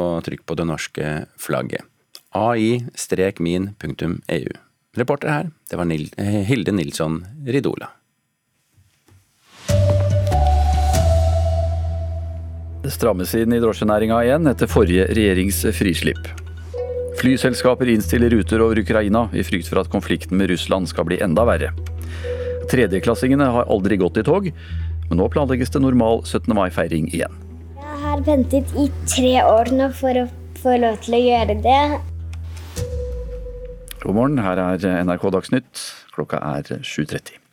og trykk på det norske flagget. ai-min.eu. Reporter her, det var Hilde Nilsson Ridola. Det strammes inn i drosjenæringa igjen etter forrige regjerings frislipp. Flyselskaper innstiller ruter over Ukraina i frykt for at konflikten med Russland skal bli enda verre. Tredjeklassingene har aldri gått i tog, men nå planlegges det normal 17. mai-feiring igjen. Jeg har ventet i tre år nå for å få lov til å gjøre det. God morgen, her er NRK Dagsnytt. Klokka er 7.30.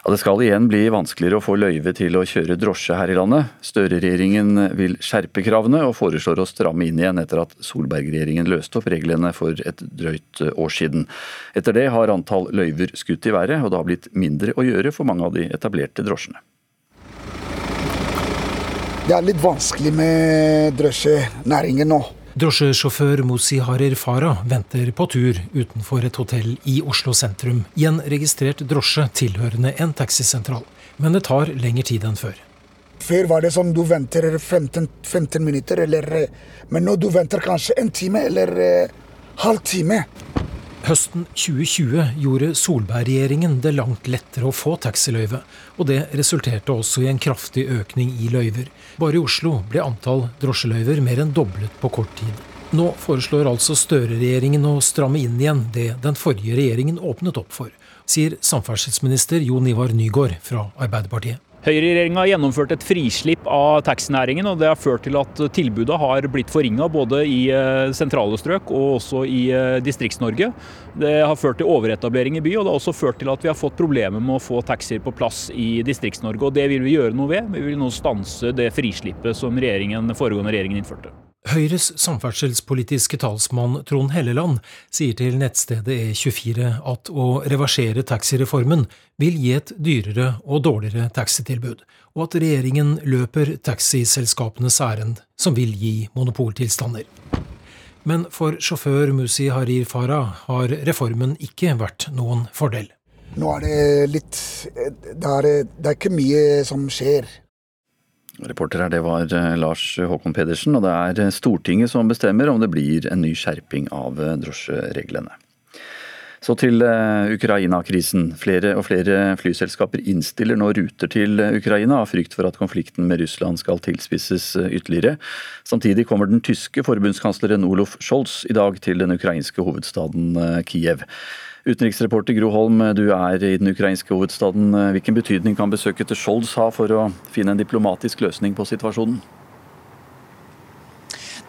Det skal igjen bli vanskeligere å få løyve til å kjøre drosje her i landet. Støre-regjeringen vil skjerpe kravene og foreslår å stramme inn igjen etter at Solberg-regjeringen løste opp reglene for et drøyt år siden. Etter det har antall løyver skutt i været, og det har blitt mindre å gjøre for mange av de etablerte drosjene. Det er litt vanskelig med drosjenæringen nå. Drosjesjåfør Mosi Harer Farah venter på tur utenfor et hotell i Oslo sentrum i en registrert drosje tilhørende en taxisentral. Men det tar lengre tid enn før. Før var det sånn du venter 15, 15 minutter, eller, men nå du venter kanskje en time eller eh, halv time. Høsten 2020 gjorde Solberg-regjeringen det langt lettere å få taxiløyve, og det resulterte også i en kraftig økning i løyver. Bare i Oslo ble antall drosjeløyver mer enn doblet på kort tid. Nå foreslår altså Støre-regjeringen å stramme inn igjen det den forrige regjeringen åpnet opp for, sier samferdselsminister Jon Ivar Nygård fra Arbeiderpartiet. Høyreregjeringa har gjennomført et frislipp av taxinæringen, og det har ført til at tilbudet har blitt forringa både i eh, sentrale strøk og også i eh, Distrikts-Norge. Det har ført til overetablering i by, og det har også ført til at vi har fått problemer med å få taxier på plass i Distrikts-Norge. og Det vil vi gjøre noe ved. Vi vil nå stanse det frislippet som regjeringen, foregående regjeringen innførte. Høyres samferdselspolitiske talsmann Trond Helleland sier til nettstedet E24 at å reversere taxireformen vil gi et dyrere og dårligere taxitilbud, og at regjeringen løper taxiselskapenes ærend, som vil gi monopoltilstander. Men for sjåfør Musi Harir Farah har reformen ikke vært noen fordel. Nå er det litt Det er, det er ikke mye som skjer. Reporter her, det var eh, Lars Håkon Pedersen, og det er eh, Stortinget som bestemmer om det blir en ny skjerping av eh, drosjereglene. Så til Ukraina-krisen. Flere og flere flyselskaper innstiller nå ruter til Ukraina av frykt for at konflikten med Russland skal tilspisses ytterligere. Samtidig kommer den tyske forbundskansleren Olof Scholz i dag til den ukrainske hovedstaden Kiev. Utenriksreporter Gro Holm, du er i den ukrainske hovedstaden. Hvilken betydning kan besøket til Scholz ha for å finne en diplomatisk løsning på situasjonen?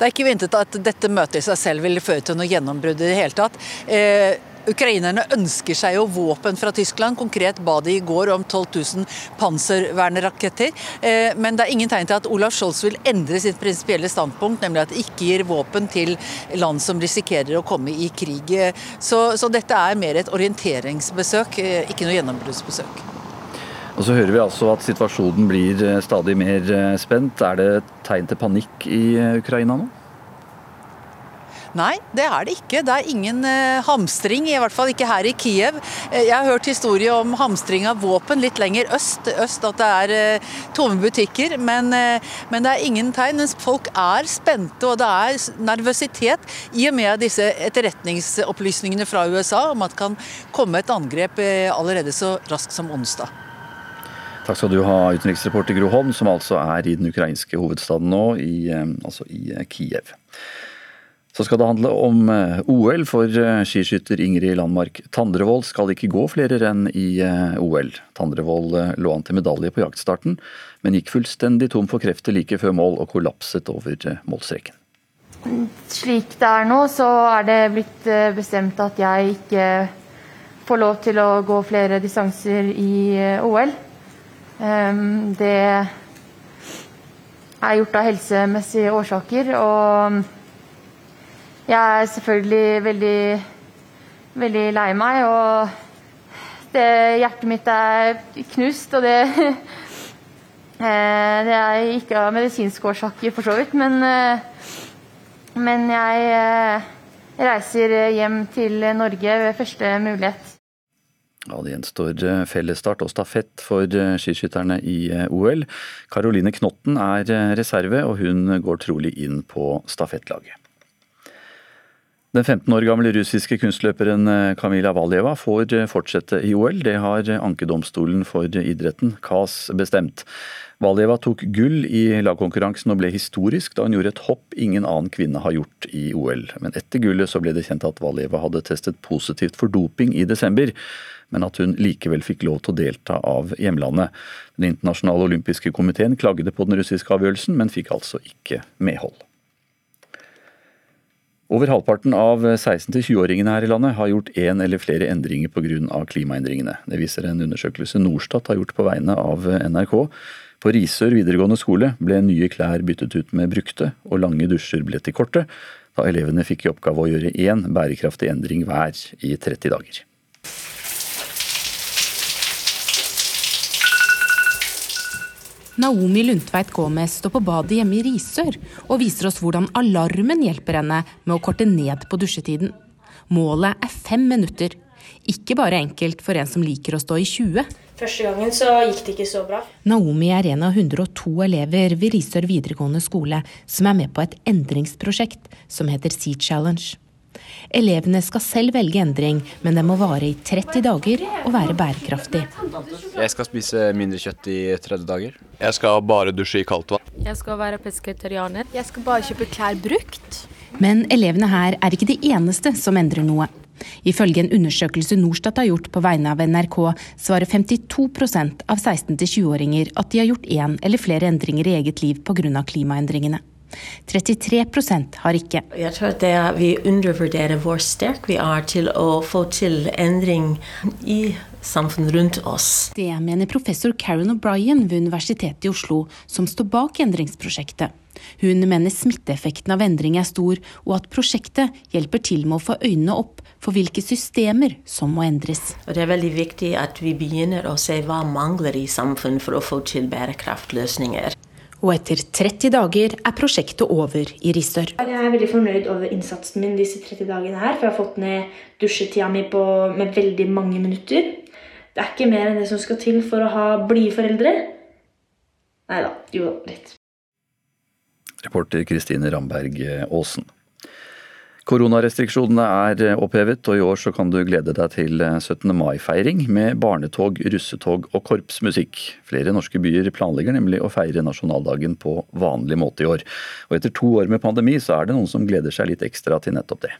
Det er ikke ventet at dette møtet i seg selv vil føre til noe gjennombrudd i det hele tatt. Eh, Ukrainerne ønsker seg jo våpen fra Tyskland. Konkret ba de i går om 12 000 panservernraketter. Eh, men det er ingen tegn til at Olaf Scholz vil endre sitt prinsipielle standpunkt, nemlig at det ikke gir våpen til land som risikerer å komme i krig. Så, så dette er mer et orienteringsbesøk, eh, ikke noe gjennombruddsbesøk. Og så hører vi altså at situasjonen blir eh, stadig mer spent. Er det tegn til panikk i Ukraina nå? Nei, det er det ikke. Det er ingen eh, hamstring, i hvert fall ikke her i Kiev. Eh, jeg har hørt historie om hamstring av våpen litt lenger øst, øst at det er eh, tomme butikker. Men, men, det er ingen tegn. Folk er spente, og det er nervøsitet i og med disse etterretningsopplysningene fra USA om at det kan komme et angrep allerede så raskt som onsdag. Takk skal du ha, utenriksreporter Gro Holm, som altså er i den ukrainske hovedstaden nå, i, altså i Kiev. Skal det handle om eh, OL, for eh, skiskytter Ingrid Landmark Tandrevold skal ikke gå flere renn i eh, OL. Tandrevold lå an til medalje på jaktstarten, men gikk fullstendig tom for krefter like før mål og kollapset over målstreken. Slik det er nå, så er det blitt bestemt at jeg ikke får lov til å gå flere distanser i OL. Ehm, det er gjort av helsemessige årsaker. og jeg er selvfølgelig veldig, veldig lei meg, og det, hjertet mitt er knust. Og det, eh, det er ikke av medisinske årsaker, for så vidt, men, eh, men jeg eh, reiser hjem til Norge ved første mulighet. Ja, Det gjenstår fellesstart og stafett for skiskytterne i OL. Karoline Knotten er reserve, og hun går trolig inn på stafettlaget. Den 15 år gamle russiske kunstløperen eh, Kamila Valjeva får eh, fortsette i OL. Det har ankedomstolen for idretten, KAS, bestemt. Valjeva tok gull i lagkonkurransen og ble historisk da hun gjorde et hopp ingen annen kvinne har gjort i OL. Men etter gullet så ble det kjent at Valjeva hadde testet positivt for doping i desember, men at hun likevel fikk lov til å delta av hjemlandet. Den internasjonale olympiske komiteen klagde på den russiske avgjørelsen, men fikk altså ikke medhold. Over halvparten av 16-20-åringene her i landet har gjort én eller flere endringer pga. klimaendringene. Det viser en undersøkelse Norstat har gjort på vegne av NRK. På Risør videregående skole ble nye klær byttet ut med brukte, og lange dusjer ble til korte, da elevene fikk i oppgave å gjøre én bærekraftig endring hver i 30 dager. Naomi Lundtveit Gomez står på badet hjemme i Risør og viser oss hvordan alarmen hjelper henne med å korte ned på dusjetiden. Målet er fem minutter. Ikke bare enkelt for en som liker å stå i 20. Første gangen så gikk det ikke så bra. Naomi er en av 102 elever ved Risør videregående skole som er med på et endringsprosjekt som heter Sea Challenge. Elevene skal selv velge endring, men den må vare i 30 dager og være bærekraftig. Jeg skal spise mindre kjøtt i 30 dager. Jeg skal bare dusje i kaldt vann. Jeg skal være pesketarianer. Jeg skal bare kjøpe klær brukt. Men elevene her er ikke de eneste som endrer noe. Ifølge en undersøkelse Norstat har gjort på vegne av NRK, svarer 52% av 16-20-åringer at de har gjort én eller flere endringer i eget liv pga. klimaendringene. 33% har ikke. Jeg tror at er, vi undervurderer hvor sterke vi er til å få til endring i samfunnet rundt oss. Det mener professor Karen O'Brien ved Universitetet i Oslo, som står bak endringsprosjektet. Hun mener smitteeffekten av endring er stor, og at prosjektet hjelper til med å få øynene opp for hvilke systemer som må endres. Det er veldig viktig at vi begynner å se hva mangler i samfunnet for å få til bærekraftløsninger og etter 30 dager er prosjektet over i Risør. Jeg er veldig fornøyd over innsatsen min disse 30 dagene her, for jeg har fått ned dusjetida mi på, med veldig mange minutter. Det er ikke mer enn det som skal til for å ha blide foreldre. Nei da, jo litt. Reporter Kristine Ramberg Aasen. Koronarestriksjonene er opphevet, og i år så kan du glede deg til 17. mai-feiring med barnetog, russetog og korpsmusikk. Flere norske byer planlegger nemlig å feire nasjonaldagen på vanlig måte i år. Og etter to år med pandemi så er det noen som gleder seg litt ekstra til nettopp det.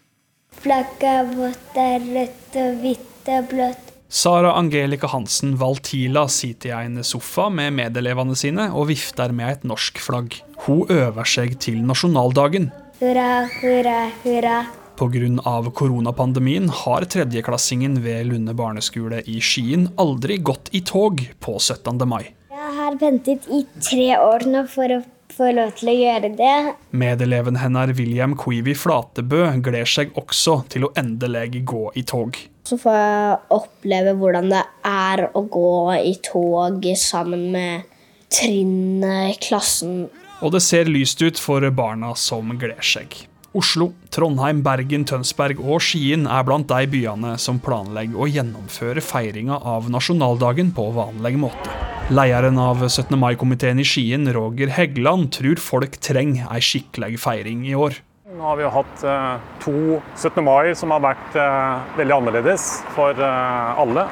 Flagget vårt er rødt og hvitt og blått. Sara Angelica Hansen Valtila sitter i en sofa med medelevene sine og vifter med et norsk flagg. Hun øver seg til nasjonaldagen. Hurra, hurra, hurra. Pga. koronapandemien har tredjeklassingen ved Lunde barneskole i Skien aldri gått i tog på 17. mai. Jeg har ventet i tre år nå for å få lov til å gjøre det. Medeleven hennes William Quivi Flatebø gleder seg også til å endelig gå i tog. Så får jeg oppleve hvordan det er å gå i tog sammen med trinnet klassen og det ser lyst ut for barna som gleder seg. Oslo, Trondheim, Bergen, Tønsberg og Skien er blant de byene som planlegger å gjennomføre feiringa av nasjonaldagen på vanlig måte. Lederen av 17. mai-komiteen i Skien, Roger Heggeland, tror folk trenger ei skikkelig feiring i år. Nå har vi hatt eh, to 17. mai som har vært eh, veldig annerledes for eh, alle.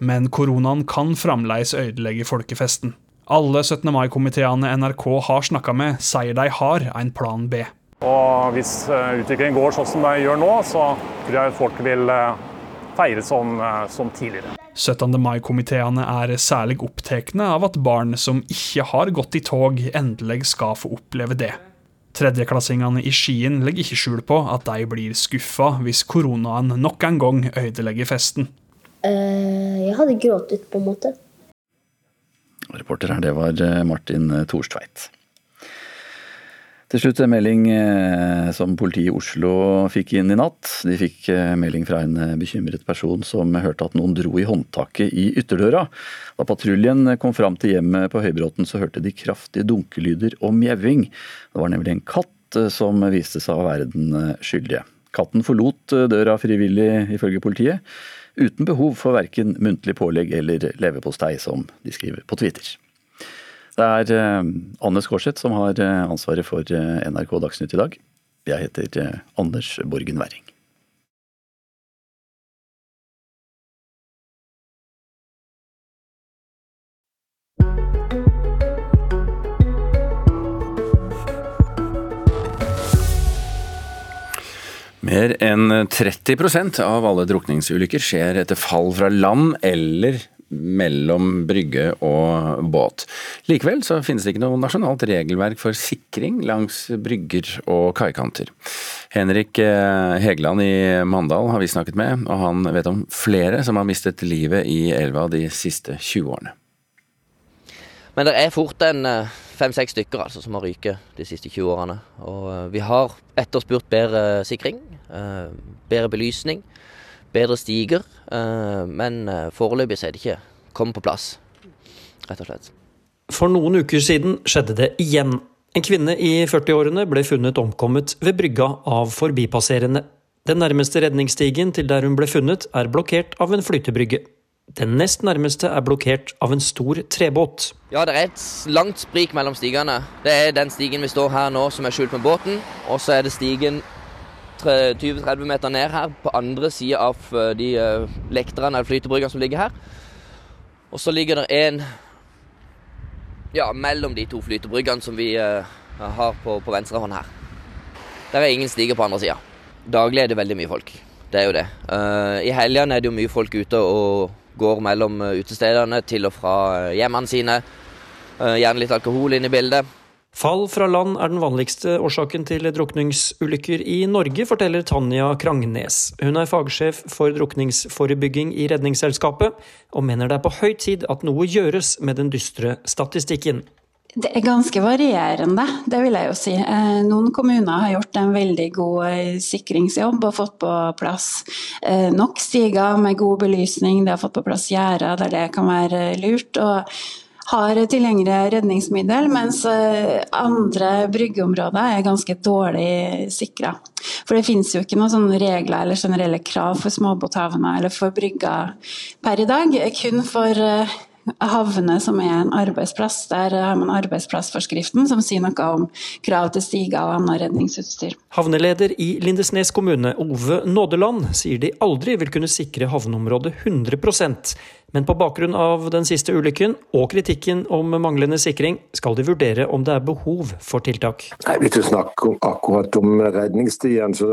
Men koronaen kan fremdeles ødelegge folkefesten. Alle 17. mai-komiteene NRK har snakka med, sier de har en plan B. Og hvis eh, utviklingen går sånn som det gjør nå, så tror jeg folk vil eh, feire som, eh, som tidligere. 17. mai-komiteene er særlig opptatt av at barn som ikke har gått i tog, endelig skal få oppleve det. Tredjeklassingene i Skien legger ikke skjul på at de blir skuffa hvis koronaen nok en gang ødelegger festen. Uh, jeg hadde grått ut, på en måte. Reporter her, det var eh, Martin Thorstveit. Til slutt en melding eh, som politiet i Oslo fikk inn i natt. De fikk eh, melding fra en eh, bekymret person som hørte at noen dro i håndtaket i ytterdøra. Da patruljen kom fram til hjemmet på Høybråten, så hørte de kraftige dunkelyder og mjauing. Det var nemlig en katt som viste seg å være den skyldige. Katten forlot døra frivillig, ifølge politiet, uten behov for verken muntlig pålegg eller leverpostei, som de skriver på Twitter. Det er eh, Anne Skårseth som har eh, ansvaret for eh, NRK Dagsnytt i dag. Jeg heter Anders Borgen Werring. Mer enn 30% av alle drukningsulykker skjer etter fall fra land eller mellom brygge og båt. Likevel så finnes det ikke noe nasjonalt regelverk for sikring langs brygger og kaikanter. Henrik eh, Hegeland i Mandal har vi snakket med, og han vet om flere som har mistet livet i elva de siste 20 årene. Men det er fort en eh, fem-seks stykker altså, som har ryket de siste 20 årene. Og eh, vi har etterspurt bedre sikring, bedre belysning bedre stiger. Eh, men eh, foreløpig så er det ikke kommet på plass, rett og slett. For noen uker siden skjedde det igjen. En kvinne i 40-årene ble funnet omkommet ved brygga av forbipasserende. Den nærmeste redningsstigen til der hun ble funnet, er blokkert av en flytebrygge. Den nest nærmeste er blokkert av en stor trebåt. Ja, det er et langt sprik mellom stigene. Det er den stigen vi står her nå som er skjult med båten, og så er det stigen 20-30 meter ned her, på andre sida av eh, de lektrene lekterne eller flytebryggene som ligger her. Og så ligger det en ja, mellom de to flytebryggene som vi uh, har på, på venstre hånd her. Der er ingen stiger på andre sida. Daglig er det veldig mye folk. Det er jo det. I helgene er det jo mye folk ute og går mellom utestedene til og fra hjemmene sine. Gjerne litt alkohol inn i bildet. Fall fra land er den vanligste årsaken til drukningsulykker i Norge, forteller Tanja Krangnes. Hun er fagsjef for drukningsforebygging i Redningsselskapet, og mener det er på høy tid at noe gjøres med den dystre statistikken. Det er ganske varierende, det vil jeg jo si. Eh, noen kommuner har gjort en veldig god eh, sikringsjobb og fått på plass eh, nok stiger med god belysning. De har fått på plass gjerder der det kan være lurt. og har tilgjengelig redningsmiddel, mens andre bryggeområder er ganske dårlig sikra. For det finnes jo ikke noen regler eller generelle krav for småbåthavner eller for brygger per i dag. Kun for havne som er en arbeidsplass. Der har man arbeidsplassforskriften som sier noe om krav til stiger og annet redningsutstyr. Havneleder i Lindesnes kommune, Ove Nådeland, sier de aldri vil kunne sikre havneområdet 100% men på bakgrunn av den siste ulykken og kritikken om manglende sikring, skal de vurdere om det er behov for tiltak. Nei, Hvis du snakker akkurat om redningsstiene, så,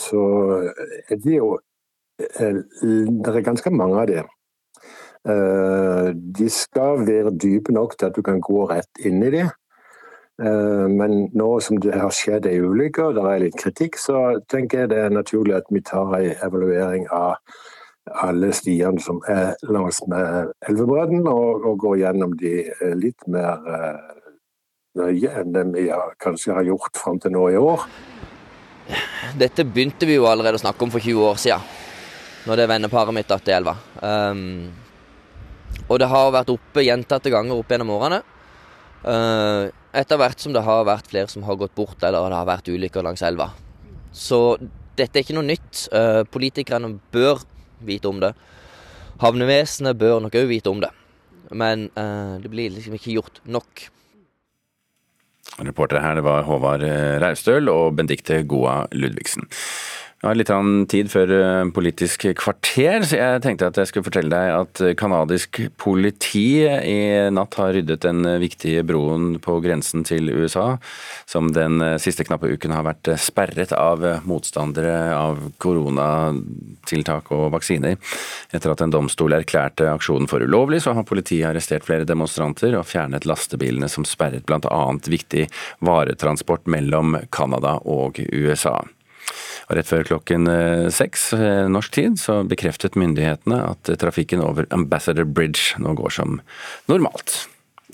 så er det jo eh, Det er ganske mange av dem. Eh, de skal være dype nok til at du kan gå rett inn i dem. Eh, men nå som det har skjedd ei ulykke og det er litt kritikk, så tenker jeg det er naturlig at vi tar en evaluering av alle stiene som er langs med elvebredden, og, og går gjennom de eh, litt mer nøye enn det vi har, kanskje har gjort fram til nå i år. Dette begynte vi jo allerede å snakke om for 20 år siden, når det venneparet mitt datt i elva. Um, og det har vært oppe gjentatte ganger opp gjennom årene. Uh, etter hvert som det har vært flere som har gått bort, eller det har vært ulykker langs elva. Så dette er ikke noe nytt. Uh, politikerne bør vite om det. Havnevesenet bør nok òg vite om det. Men uh, det blir liksom ikke gjort nok. Reportere her det var Håvard Raustøl og Bendikte Goa Ludvigsen. Det var litt tid før eh, Politisk kvarter, så jeg tenkte at jeg skulle fortelle deg at canadisk politi i natt har ryddet den viktige broen på grensen til USA, som den siste knappe uken har vært sperret av motstandere av koronatiltak og vaksiner. Etter at en domstol erklærte aksjonen for ulovlig, så har politiet arrestert flere demonstranter og fjernet lastebilene som sperret bl.a. viktig varetransport mellom Canada og USA. Rett før klokken eh, seks eh, norsk tid så bekreftet myndighetene at trafikken over Ambassador Bridge nå går som normalt.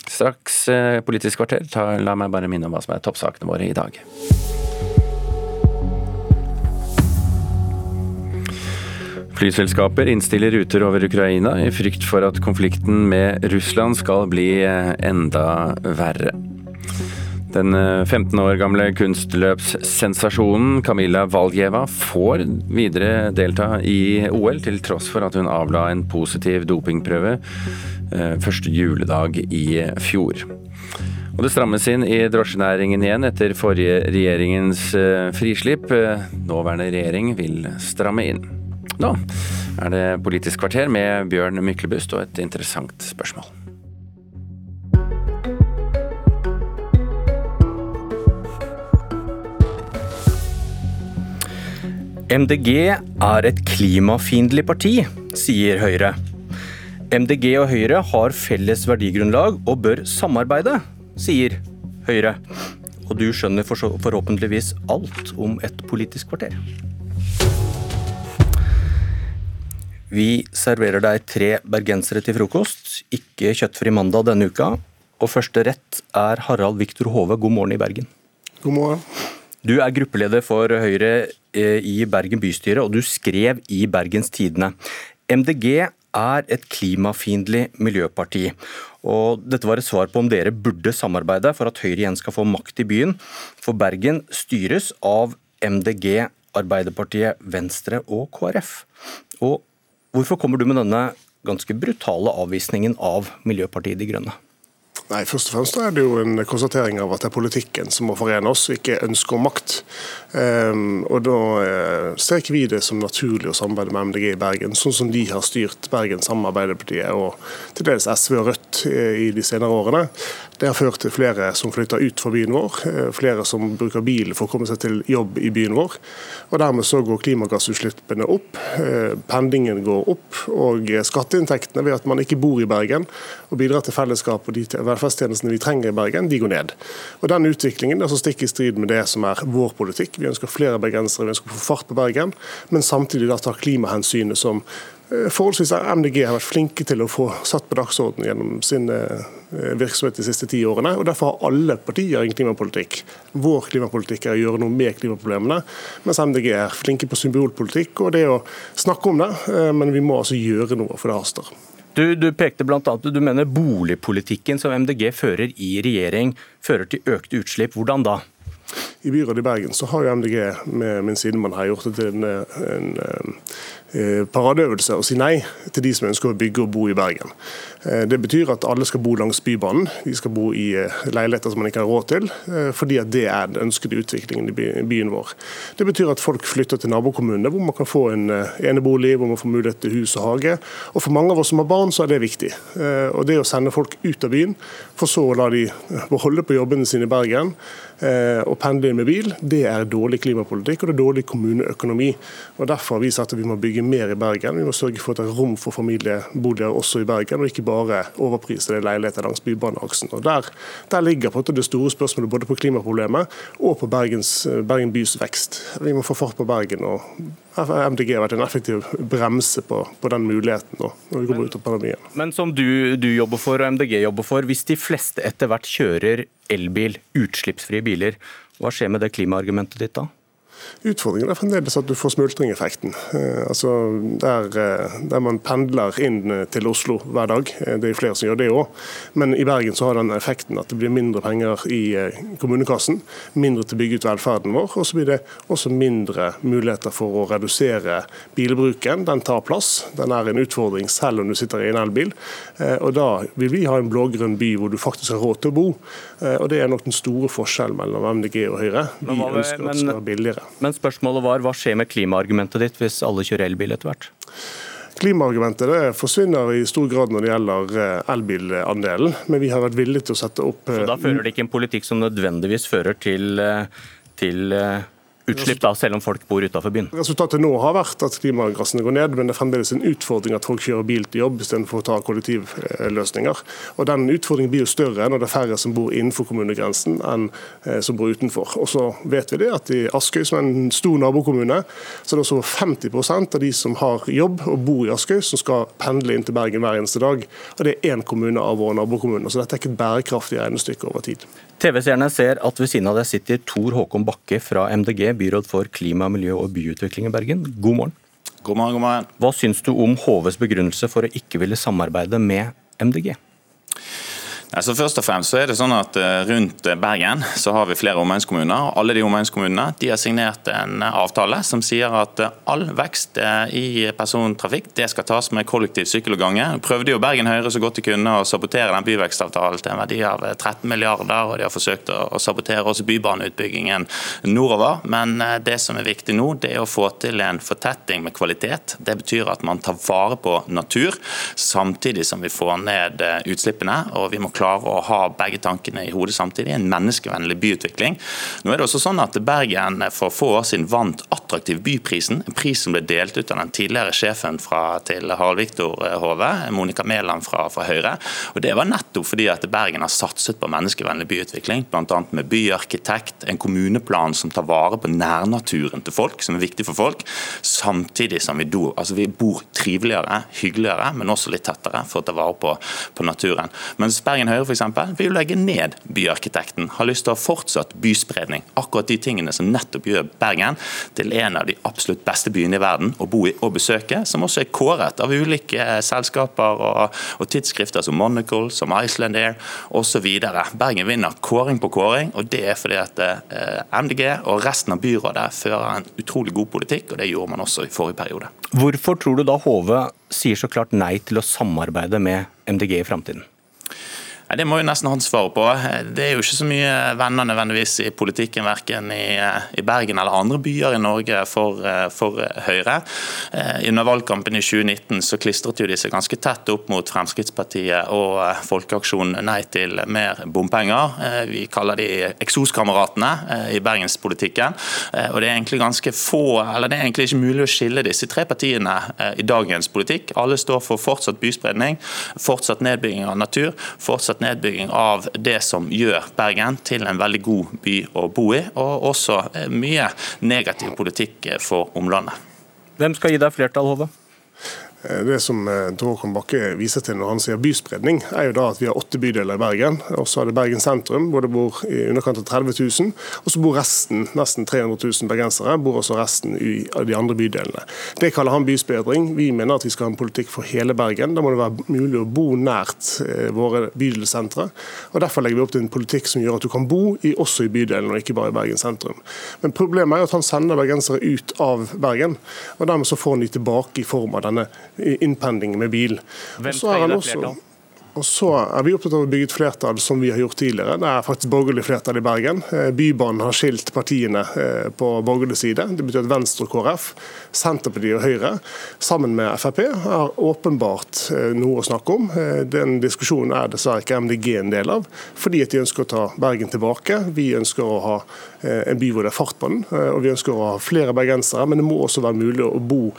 Straks eh, Politisk kvarter, ta, la meg bare minne om hva som er toppsakene våre i dag. Flyselskaper innstiller ruter over Ukraina i frykt for at konflikten med Russland skal bli enda verre. Den 15 eh, år gamle kunstløpssensasjonen Kamila Valjeva får videre delta i OL, til tross for at hun avla en positiv dopingprøve eh, første juledag i fjor. Og det strammes inn i drosjenæringen igjen etter forrige regjeringens eh, frislipp. Nåværende regjering vil stramme inn. Nå er det Politisk kvarter med Bjørn Myklebust og et interessant spørsmål. MDG er et klimafiendtlig parti, sier Høyre. MDG og Høyre har felles verdigrunnlag og bør samarbeide, sier Høyre. Og du skjønner forhåpentligvis alt om et politisk kvarter. Vi serverer deg tre bergensere til frokost, ikke kjøttfri mandag denne uka. Og første rett er Harald Viktor Hove, god morgen i Bergen. God morgen. Du er gruppeleder for Høyre eh, i Bergen bystyre, og du skrev i Bergens Tidende. MDG er et klimafiendtlig miljøparti. Og dette var et svar på om dere burde samarbeide for at Høyre igjen skal få makt i byen. For Bergen styres av MDG, Arbeiderpartiet, Venstre og KrF. Og hvorfor kommer du med denne ganske brutale avvisningen av Miljøpartiet De Grønne? Nei, Først og fremst er det jo en konstatering av at det er politikken som må forene oss, ikke ønske om makt. Um, og Da uh, ser ikke vi det som naturlig å samarbeide med MDG i Bergen, sånn som de har styrt Bergen sammen med Arbeiderpartiet og til dels SV og Rødt uh, i de senere årene. Det har ført til flere som flytter ut fra byen vår, uh, flere som bruker bil for å komme seg til jobb i byen vår. og Dermed så går klimagassutslippene opp, pendlingen går opp, og skatteinntektene ved at man ikke bor i Bergen og bidrar til fellesskap og de velferdstjenestene vi trenger i Bergen, de går ned. Og Den utviklingen er så stikk i strid med det som er vår politikk. Vi ønsker flere bergensere, vi ønsker å få fart på Bergen, men samtidig da tar klimahensynet som eh, forholdsvis MDG har vært flinke til å få satt på dagsordenen gjennom sin eh, virksomhet de siste ti årene. og Derfor har alle partier en klimapolitikk. Vår klimapolitikk er å gjøre noe med klimaproblemene, mens MDG er flinke på symbolpolitikk og det å snakke om det. Eh, men vi må altså gjøre noe, for det haster. Du, du pekte blant annet, du mener boligpolitikken som MDG fører i regjering, fører til økte utslipp. Hvordan da? I byrådet i Bergen så har jo MDG med min sidemann her gjort det til en, en, Eh, paradeøvelse å si nei til de som ønsker å bygge og bo i Bergen. Eh, det betyr at alle skal bo langs Bybanen. De skal bo i eh, leiligheter som man ikke har råd til, fordi at det er den ønskede utviklingen i byen vår. Det betyr at folk flytter til nabokommunene, hvor man kan få en enebolig, hvor man får mulighet til hus og hage. Og For mange av oss som har barn, så er det viktig. Og Det å sende folk ut av byen, for så å la de beholde på jobbene sine i Bergen, og pendle inn med bil, det er dårlig klimapolitikk og det er dårlig kommuneøkonomi. Og Derfor har vi sagt at vi må bygge mer i Bergen. Vi må sørge for at det er rom for familieboliger også i Bergen, og ikke bare overpriser overprisede leiligheter langs Bybaneaksen. Og der, der, ligger på det store spørsmålet både på klimaproblemet og på Bergens, Bergen bys vekst. Vi må få fart på Bergen. og MDG har vært en effektiv bremse på, på den muligheten når vi kommer ut av pandemien. Men som du, du jobber for og MDG jobber for, hvis de fleste etter hvert kjører elbil, utslippsfrie biler, hva skjer med det klimaargumentet ditt da? Utfordringen er fremdeles at du får smultringeffekten. Eh, altså der, eh, der, man pendler inn eh, til Oslo hver dag. Det er flere som gjør det òg. Men i Bergen så har den effekten at det blir mindre penger i kommunekassen. Mindre til å bygge ut velferden vår. Og så blir det også mindre muligheter for å redusere bilbruken. Den tar plass. Den er en utfordring selv om du sitter i en elbil. Og da vil vi ha en blå-grønn by hvor du faktisk har råd til å bo. Og det er nok den store forskjellen mellom MDG og Høyre. Vi ønsker at det skal være billigere. Men spørsmålet var hva skjer med klimaargumentet ditt hvis alle kjører elbil etter hvert? Klimaargumentet forsvinner i stor grad når det gjelder eh, elbilandelen, men vi har vært villige til å sette opp Så da fører det ikke en politikk som nødvendigvis fører til, eh, til eh, utslipp, da, selv om folk bor utenfor byen? Resultatet nå har vært at klimagassene går ned, men det er fremdeles en utfordring at folk kjører bil til jobb istedenfor å ta kollektivløsninger. Og Den utfordringen blir jo større når det er færre som bor innenfor kommunegrensen enn eh, som bor utenfor. Og så vet vi det at I Askøy, som er en stor nabokommune, så er det også 50% av de som har jobb og bor i Askøy, som skal pendle inn til Bergen hver eneste dag. Og Det er én kommune av våre nabokommuner, så dette er ikke et bærekraftig regnestykke over tid. TV-seerne ser at ved siden av deg sitter Tor Håkon Bakke fra MDG, byråd for klima, miljø og byutvikling i Bergen. God morgen. God morgen, god morgen. Hva syns du om HVs begrunnelse for å ikke ville samarbeide med MDG? Altså først og fremst så er det sånn at eh, Rundt Bergen så har vi flere omegnskommuner. Alle de omegnskommunene de har signert en avtale som sier at eh, all vekst eh, i persontrafikk det skal tas med kollektiv sykkel og gange. Prøvde jo Bergen Høyre så godt de kunne å sabotere den byvekstavtalen til en verdi av 13 milliarder, og de har forsøkt å sabotere også bybaneutbyggingen nordover. Men det som er viktig nå, det er å få til en fortetting med kvalitet. Det betyr at man tar vare på natur, samtidig som vi får ned utslippene. og vi må klare å ha begge tankene i hodet samtidig. En menneskevennlig byutvikling. Nå er det også sånn at Bergen for få år siden vant Attraktiv byprisen, en pris som ble delt ut av den tidligere sjefen fra, til Harald Viktor Hove, Monica Mæland fra, fra, Høyre. Og Det var nettopp fordi at Bergen har satset på menneskevennlig byutvikling, bl.a. med byarkitekt, en kommuneplan som tar vare på nærnaturen til folk, som er viktig for folk, samtidig som vi, do, altså vi bor triveligere, hyggeligere, men også litt tettere for å ta vare på, på naturen. Mens Bergen Høyre for eksempel, vil jo legge ned byarkitekten. Har lyst til å ha fortsatt byspredning. Akkurat de tingene som nettopp gjør Bergen til en av de absolutt beste byene i verden å bo i og besøke, som også er kåret av ulike eh, selskaper og, og tidsskrifter som Monocle, som Iceland Air osv. Bergen vinner kåring på kåring, og det er fordi at eh, MDG og resten av byrådet fører en utrolig god politikk, og det gjorde man også i forrige periode. Hvorfor tror du da Hove sier så klart nei til å samarbeide med MDG i framtiden? Det må jo nesten han svare på. Det er jo ikke så mye venner nødvendigvis i politikken, verken i, i Bergen eller andre byer i Norge for, for, Høyre. Under valgkampen i 2019 så klistret jo de seg ganske tett opp mot Fremskrittspartiet og Folkeaksjonen Nei til mer bompenger. Vi kaller de eksoskameratene i bergenspolitikken. Og det er egentlig ganske få, eller det er egentlig ikke mulig å skille disse tre partiene i dagens politikk. Alle står for fortsatt byspredning, fortsatt nedbygging av natur, fortsatt fortsatt nedbygging av det som gjør Bergen til en veldig god by å bo i, og også mye negativ politikk for omlandet. Hvem skal gi deg flertall, Hove? Eh, det som eh, Håkon Bakke viser til når han sier byspredning, er jo da at vi har åtte bydeler i Bergen. Og så er det Bergen sentrum, hvor det bor i underkant av 30 000. Og så bor resten, nesten 300 000 bergensere, bor også resten i de andre bydelene. Det kaller han byspredning. Vi mener at vi skal ha en politikk for hele Bergen. Da må det være mulig å bo nært eh, våre bydelssentre. Og Derfor legger vi opp til en politikk som gjør at du kan bo i, også i bydelen, og ikke bare i Bergen sentrum. Men problemet er jo at han sender bergensere ut av Bergen, og dermed så får han de tilbake i form av denne innpending med bil. Hvem skal gi deg flertall? Og så er vi opptatt av å bygge et flertall som vi har gjort tidligere. Det er faktisk borgerlig flertall i Bergen. Eh, Bybanen har skilt partiene eh, på borgerlig side. Det betyr at Venstre og KrF, Senterpartiet og Høyre sammen med Frp har åpenbart eh, noe å snakke om. Den diskusjonen er dessverre ikke MDG en del av, fordi at de ønsker å ta Bergen tilbake. Vi ønsker å ha en by hvor det er fart på den, og vi ønsker å ha flere bergensere. Men det må også være mulig å bo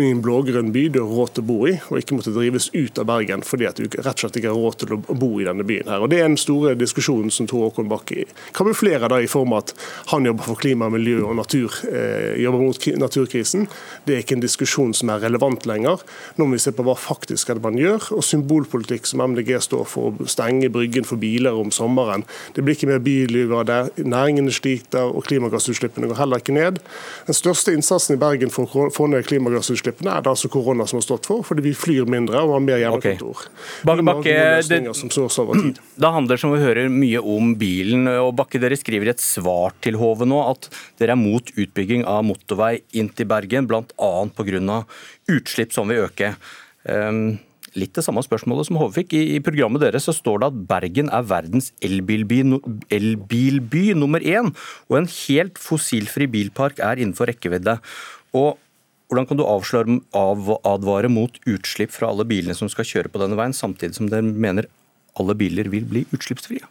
i en blågrønn by du har råd til å bo i, og ikke måtte drives ut av Bergen fordi at du rett og slett ikke har råd til å bo i denne byen. her. Og Det er den store diskusjonen som Tor Håkon Bakke kamuflerer da i form av at han jobber for klima, miljø og natur, eh, jobber mot naturkrisen. Det er ikke en diskusjon som er relevant lenger. Nå må vi se på hva faktisk er det man gjør. Og symbolpolitikk som MDG står for, å stenge Bryggen for biler om sommeren. Det blir ikke mer byliv av det. Næringene sliter, og klimagassutslippene går heller ikke ned. Den største innsatsen i Bergen for å få ned klimagassutslippene utslippene er det altså korona som har stått for, fordi vi flyr mindre og har mer hjemmekontor. Okay. Bakke, det, da handler som vi hører mye om bilen. og Bakke, dere skriver i et svar til Hove nå at dere er mot utbygging av motorvei inn til Bergen, bl.a. pga. utslipp som vil øke. Um, litt det samme spørsmålet som Hove fikk. I, I, programmet deres så står det at Bergen er verdens elbilby, elbilby nummer én, og en helt fossilfri bilpark er innenfor rekkevidde. Og hvordan kan du avsløre, av, advare mot utslipp fra alle bilene som skal kjøre på denne veien, samtidig som dere mener alle biler vil bli utslippsfrie?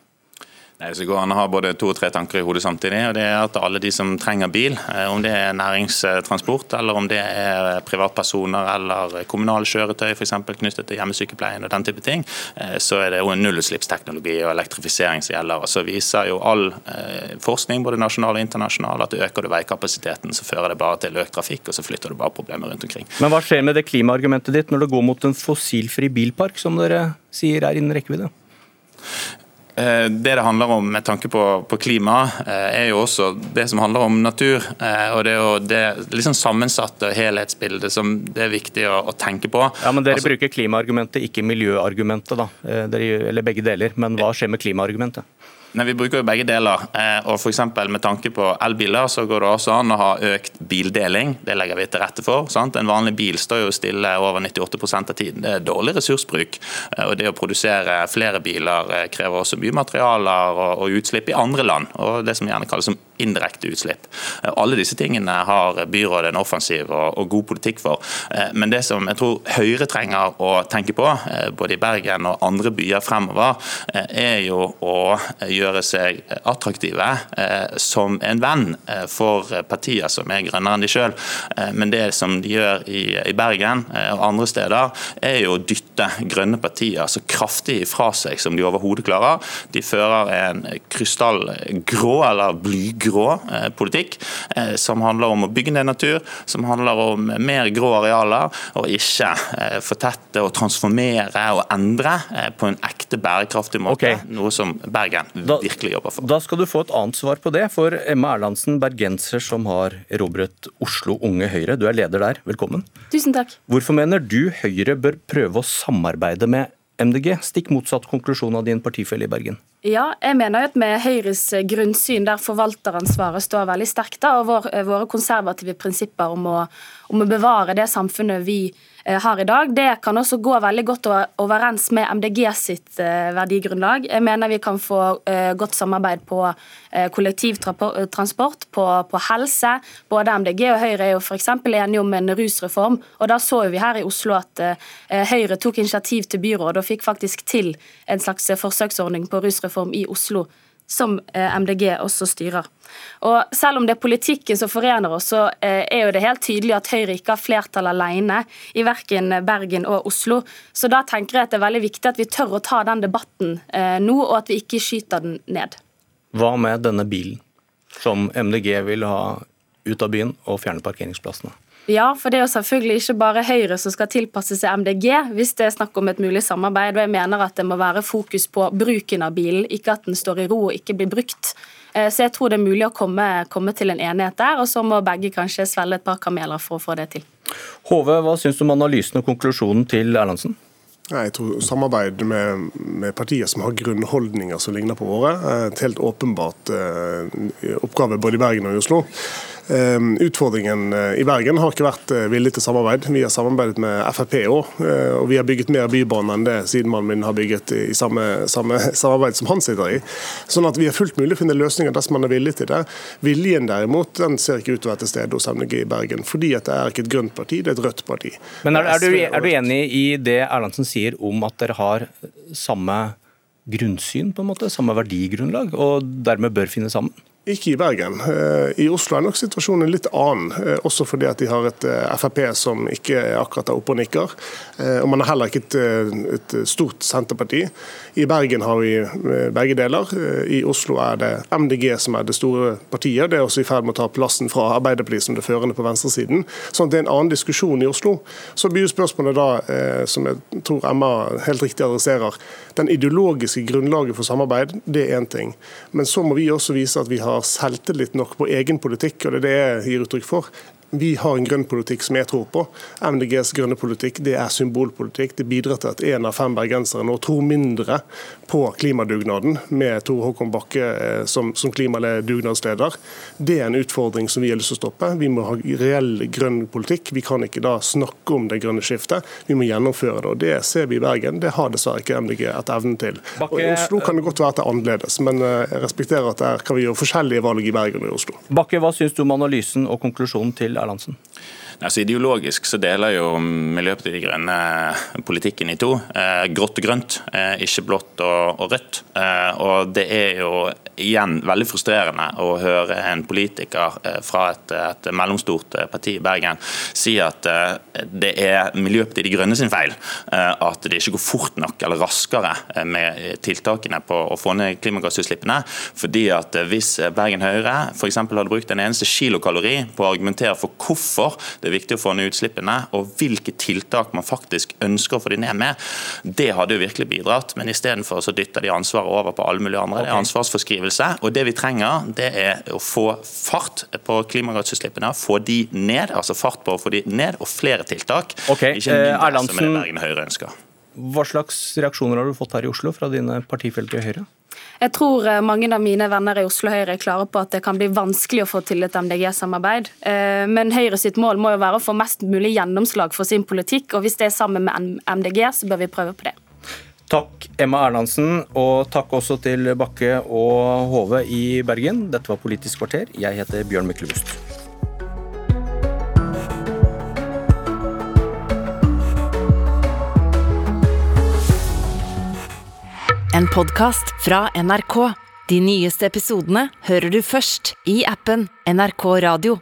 Så går an å ha både to og tre tanker i hodet samtidig. og det er at Alle de som trenger bil, eh, om det er næringstransport eller om det er privatpersoner eller kommunale kjøretøy eksempel, knyttet til hjemmesykepleien og den type ting, eh, så er det jo nullutslippsteknologi og elektrifisering som gjelder. og Så viser jo all eh, forskning, både nasjonal og internasjonal, at øker du veikapasiteten, så fører det bare til økt trafikk, og så flytter du bare problemer rundt omkring. Men hva skjer med det klimaargumentet ditt når det går mot en fossilfri bilpark, som dere sier er innen rekkevidde? Eh, det det handler om med tanke på, på, klima, eh, er jo også det som handler om natur. Eh, og Det er jo det liksom sammensatte helhetsbildet som det er viktig å, å tenke på. Ja, men Dere altså, bruker klimaargumentet, ikke miljøargumentet. da, dere, Eller begge deler. Men hva skjer med klimaargumentet? Nei, Vi bruker jo begge deler. Eh, og for Med tanke på elbiler så går det også an å ha økt bildeling. Det legger vi til rette for. Sant? En vanlig bil står jo stille over 98% av tiden. Det er dårlig ressursbruk. Eh, og Det å produsere flere biler eh, krever også mye materialer og, utslipp i andre land. og Det som gjerne kalles som indirekte utslipp. Alle disse tingene har byrådet en offensiv og, god politikk for. Men det som jeg tror Høyre trenger å tenke på, både i Bergen og andre byer fremover, er jo å gjøre seg attraktive eh, som en venn eh, for partier som er grønnere enn de sjøl. Eh, men det som de gjør i, Bergen og andre steder, er jo å dytte grønne partier så kraftig fra seg som de overhodet klarer. De fører en krystallgrå eller blygrå politikk som handler om å bygge ned natur, som handler om mer grå arealer, og ikke fortette og transformere og endre på en ekte bærekraftig måte. Okay. Noe som Bergen da, virkelig jobber for. Da skal du få et annet svar på det. For Emma Erlandsen, bergenser som har erobret Oslo Unge Høyre, du er leder der. Velkommen. Tusen takk. Hvorfor mener du Høyre bør prøve å samarbeide med MDG, stikk motsatt konklusjon av din partifelle i Bergen? Ja, jeg mener at med Høyres grunnsyn, der forvalteransvaret står veldig sterkt, og våre konservative prinsipper om å, om å bevare det samfunnet vi Eh, har i dag, det kan også gå veldig godt overens med MDG sitt eh, verdigrunnlag. Jeg mener vi kan få eh, godt samarbeid på kollektivtransport, på, på helse. Både MDG og Høyre er jo f.eks. enige om en rusreform. og Da så vi her i Oslo at Høyre tok initiativ til byrådet og fikk faktisk til en slags forsøksordning på rusreform i Oslo som eh, MDG også styrer. Og Selv om det er politikken som forener oss, så eh, er jo det helt tydelig at Høyre ikke har flertall alene i verken Bergen og Oslo. Så da tenker jeg at det er veldig viktig at vi tør å ta den debatten eh, nå, og at vi ikke skyter den ned. Hva med denne bilen, som MDG vil ha ut av byen og fjerne parkeringsplassene? Ja, for det er jo selvfølgelig ikke bare Høyre som skal tilpasse seg MDG hvis det er snakk om et mulig samarbeid. og Jeg mener at det må være fokus på bruken av bilen, ikke at den står i ro og ikke blir brukt. Eh, så jeg tror det er mulig å komme, komme til en enighet der, og så må begge kanskje svelge et par kameler for å få det til. Hove, hva syns du om analysen og konklusjonen til Erlandsen? Jeg tror Samarbeid med, med, partier som har grunnholdninger som ligner på våre, er et helt åpenbart uh, oppgave både i Bergen og i Oslo. Ehm, utfordringen eh, i Bergen har ikke vært eh, villig til samarbeid. Vi har samarbeidet med Frp òg, eh, og vi har bygget mer bybane enn det sidemannen min har bygget i samme, samme, samarbeid som han sitter i. Sånn at vi har fullt mulig å finne løsninger dersom man er villig til det. Viljen derimot den ser ikke ut til å være til stede hos MDG i Bergen, fordi at det er ikke et grønt parti, det er et rødt parti. Men er, er, du, er du enig i det Erlandsen sier om at dere har samme grunnsyn, på en måte, samme verdigrunnlag, og dermed bør finne sammen? Ikke i Bergen. Eh, I Oslo er nok situasjonen litt annen, eh, også fordi at de har et eh, Frp som ikke akkurat er oppe og nikker. Og man har heller ikke et, et, stort Senterparti. I Bergen har vi begge deler. I Oslo er det MDG som er det store partiet. Det er også i ferd med å ta plassen fra Arbeiderpartiet som det førende på venstresiden. Sånn at det er en annen diskusjon i Oslo. Så blir spørsmålet da, som jeg tror Emma helt riktig adresserer, den ideologiske grunnlaget for samarbeid, det er én ting. Men så må vi også vise at vi har selvtillit nok på egen politikk, og det er det jeg gir uttrykk for. Vi har en grønn politikk som jeg tror på. MDGs grønne politikk det er symbolpolitikk. Det bidrar til at én av fem bergensere nå tror mindre på klimadugnaden med Tor Håkon Bakke eh, som, som klimadugnadsleder. Det er en utfordring som vi har lyst til å stoppe. Vi må ha reell grønn politikk. Vi kan ikke da snakke om det grønne skiftet, vi må gjennomføre det. og Det ser vi i Bergen. Det har dessverre ikke MDG et evne til. Og I Oslo kan det godt være at det er annerledes, men eh, jeg respekterer at der kan vi gjøre forskjellige valg i Bergen og i Oslo. Bakke, hva syns du om analysen og konklusjonen til Erlandsen? Altså, ideologisk så deler jo Miljøpartiet De Grønne politikken i to. Eh, grått og grønt, eh, ikke blått og, rødt. Eh, og Det er jo igjen veldig frustrerende å høre en politiker eh, fra et, et, mellomstort eh, parti i Bergen si at eh, det er Miljøpartiet De Grønne sin feil at det ikke går fort nok eller raskere med tiltakene på å få ned klimagassutslippene. Fordi at Hvis Bergen Høyre f.eks. hadde brukt en eneste kilokalori på å argumentere for hvorfor det er viktig å få ned utslippene, og hvilke tiltak man faktisk ønsker å få de ned med. Det hadde jo virkelig bidratt, men istedenfor så dytter de ansvaret over på alle mulige andre. Det er ansvarsforskrivelse. Og det vi trenger, det er å få fart på klimagassutslippene, få de ned, altså fart på å få de ned, og flere tiltak. Okay. Ikke mindre eh, som det Bergen Høyre ønsker. Hva slags reaksjoner har du fått her i Oslo fra dine partifelter i Høyre? Jeg tror eh, mange av mine venner i Oslo Høyre er klare på at det kan bli vanskelig å få til et MDG-samarbeid. Eh, men Høyre sitt mål må jo være å få mest mulig gjennomslag for sin politikk, og hvis det er sammen med MDG, så bør vi prøve på det. Takk Emma Erlandsen, og takk også til Bakke og Hove i Bergen. Dette var Politisk kvarter. Jeg heter Bjørn Myklebust. En podkast fra NRK. De nyeste episodene hører du først i appen NRK Radio.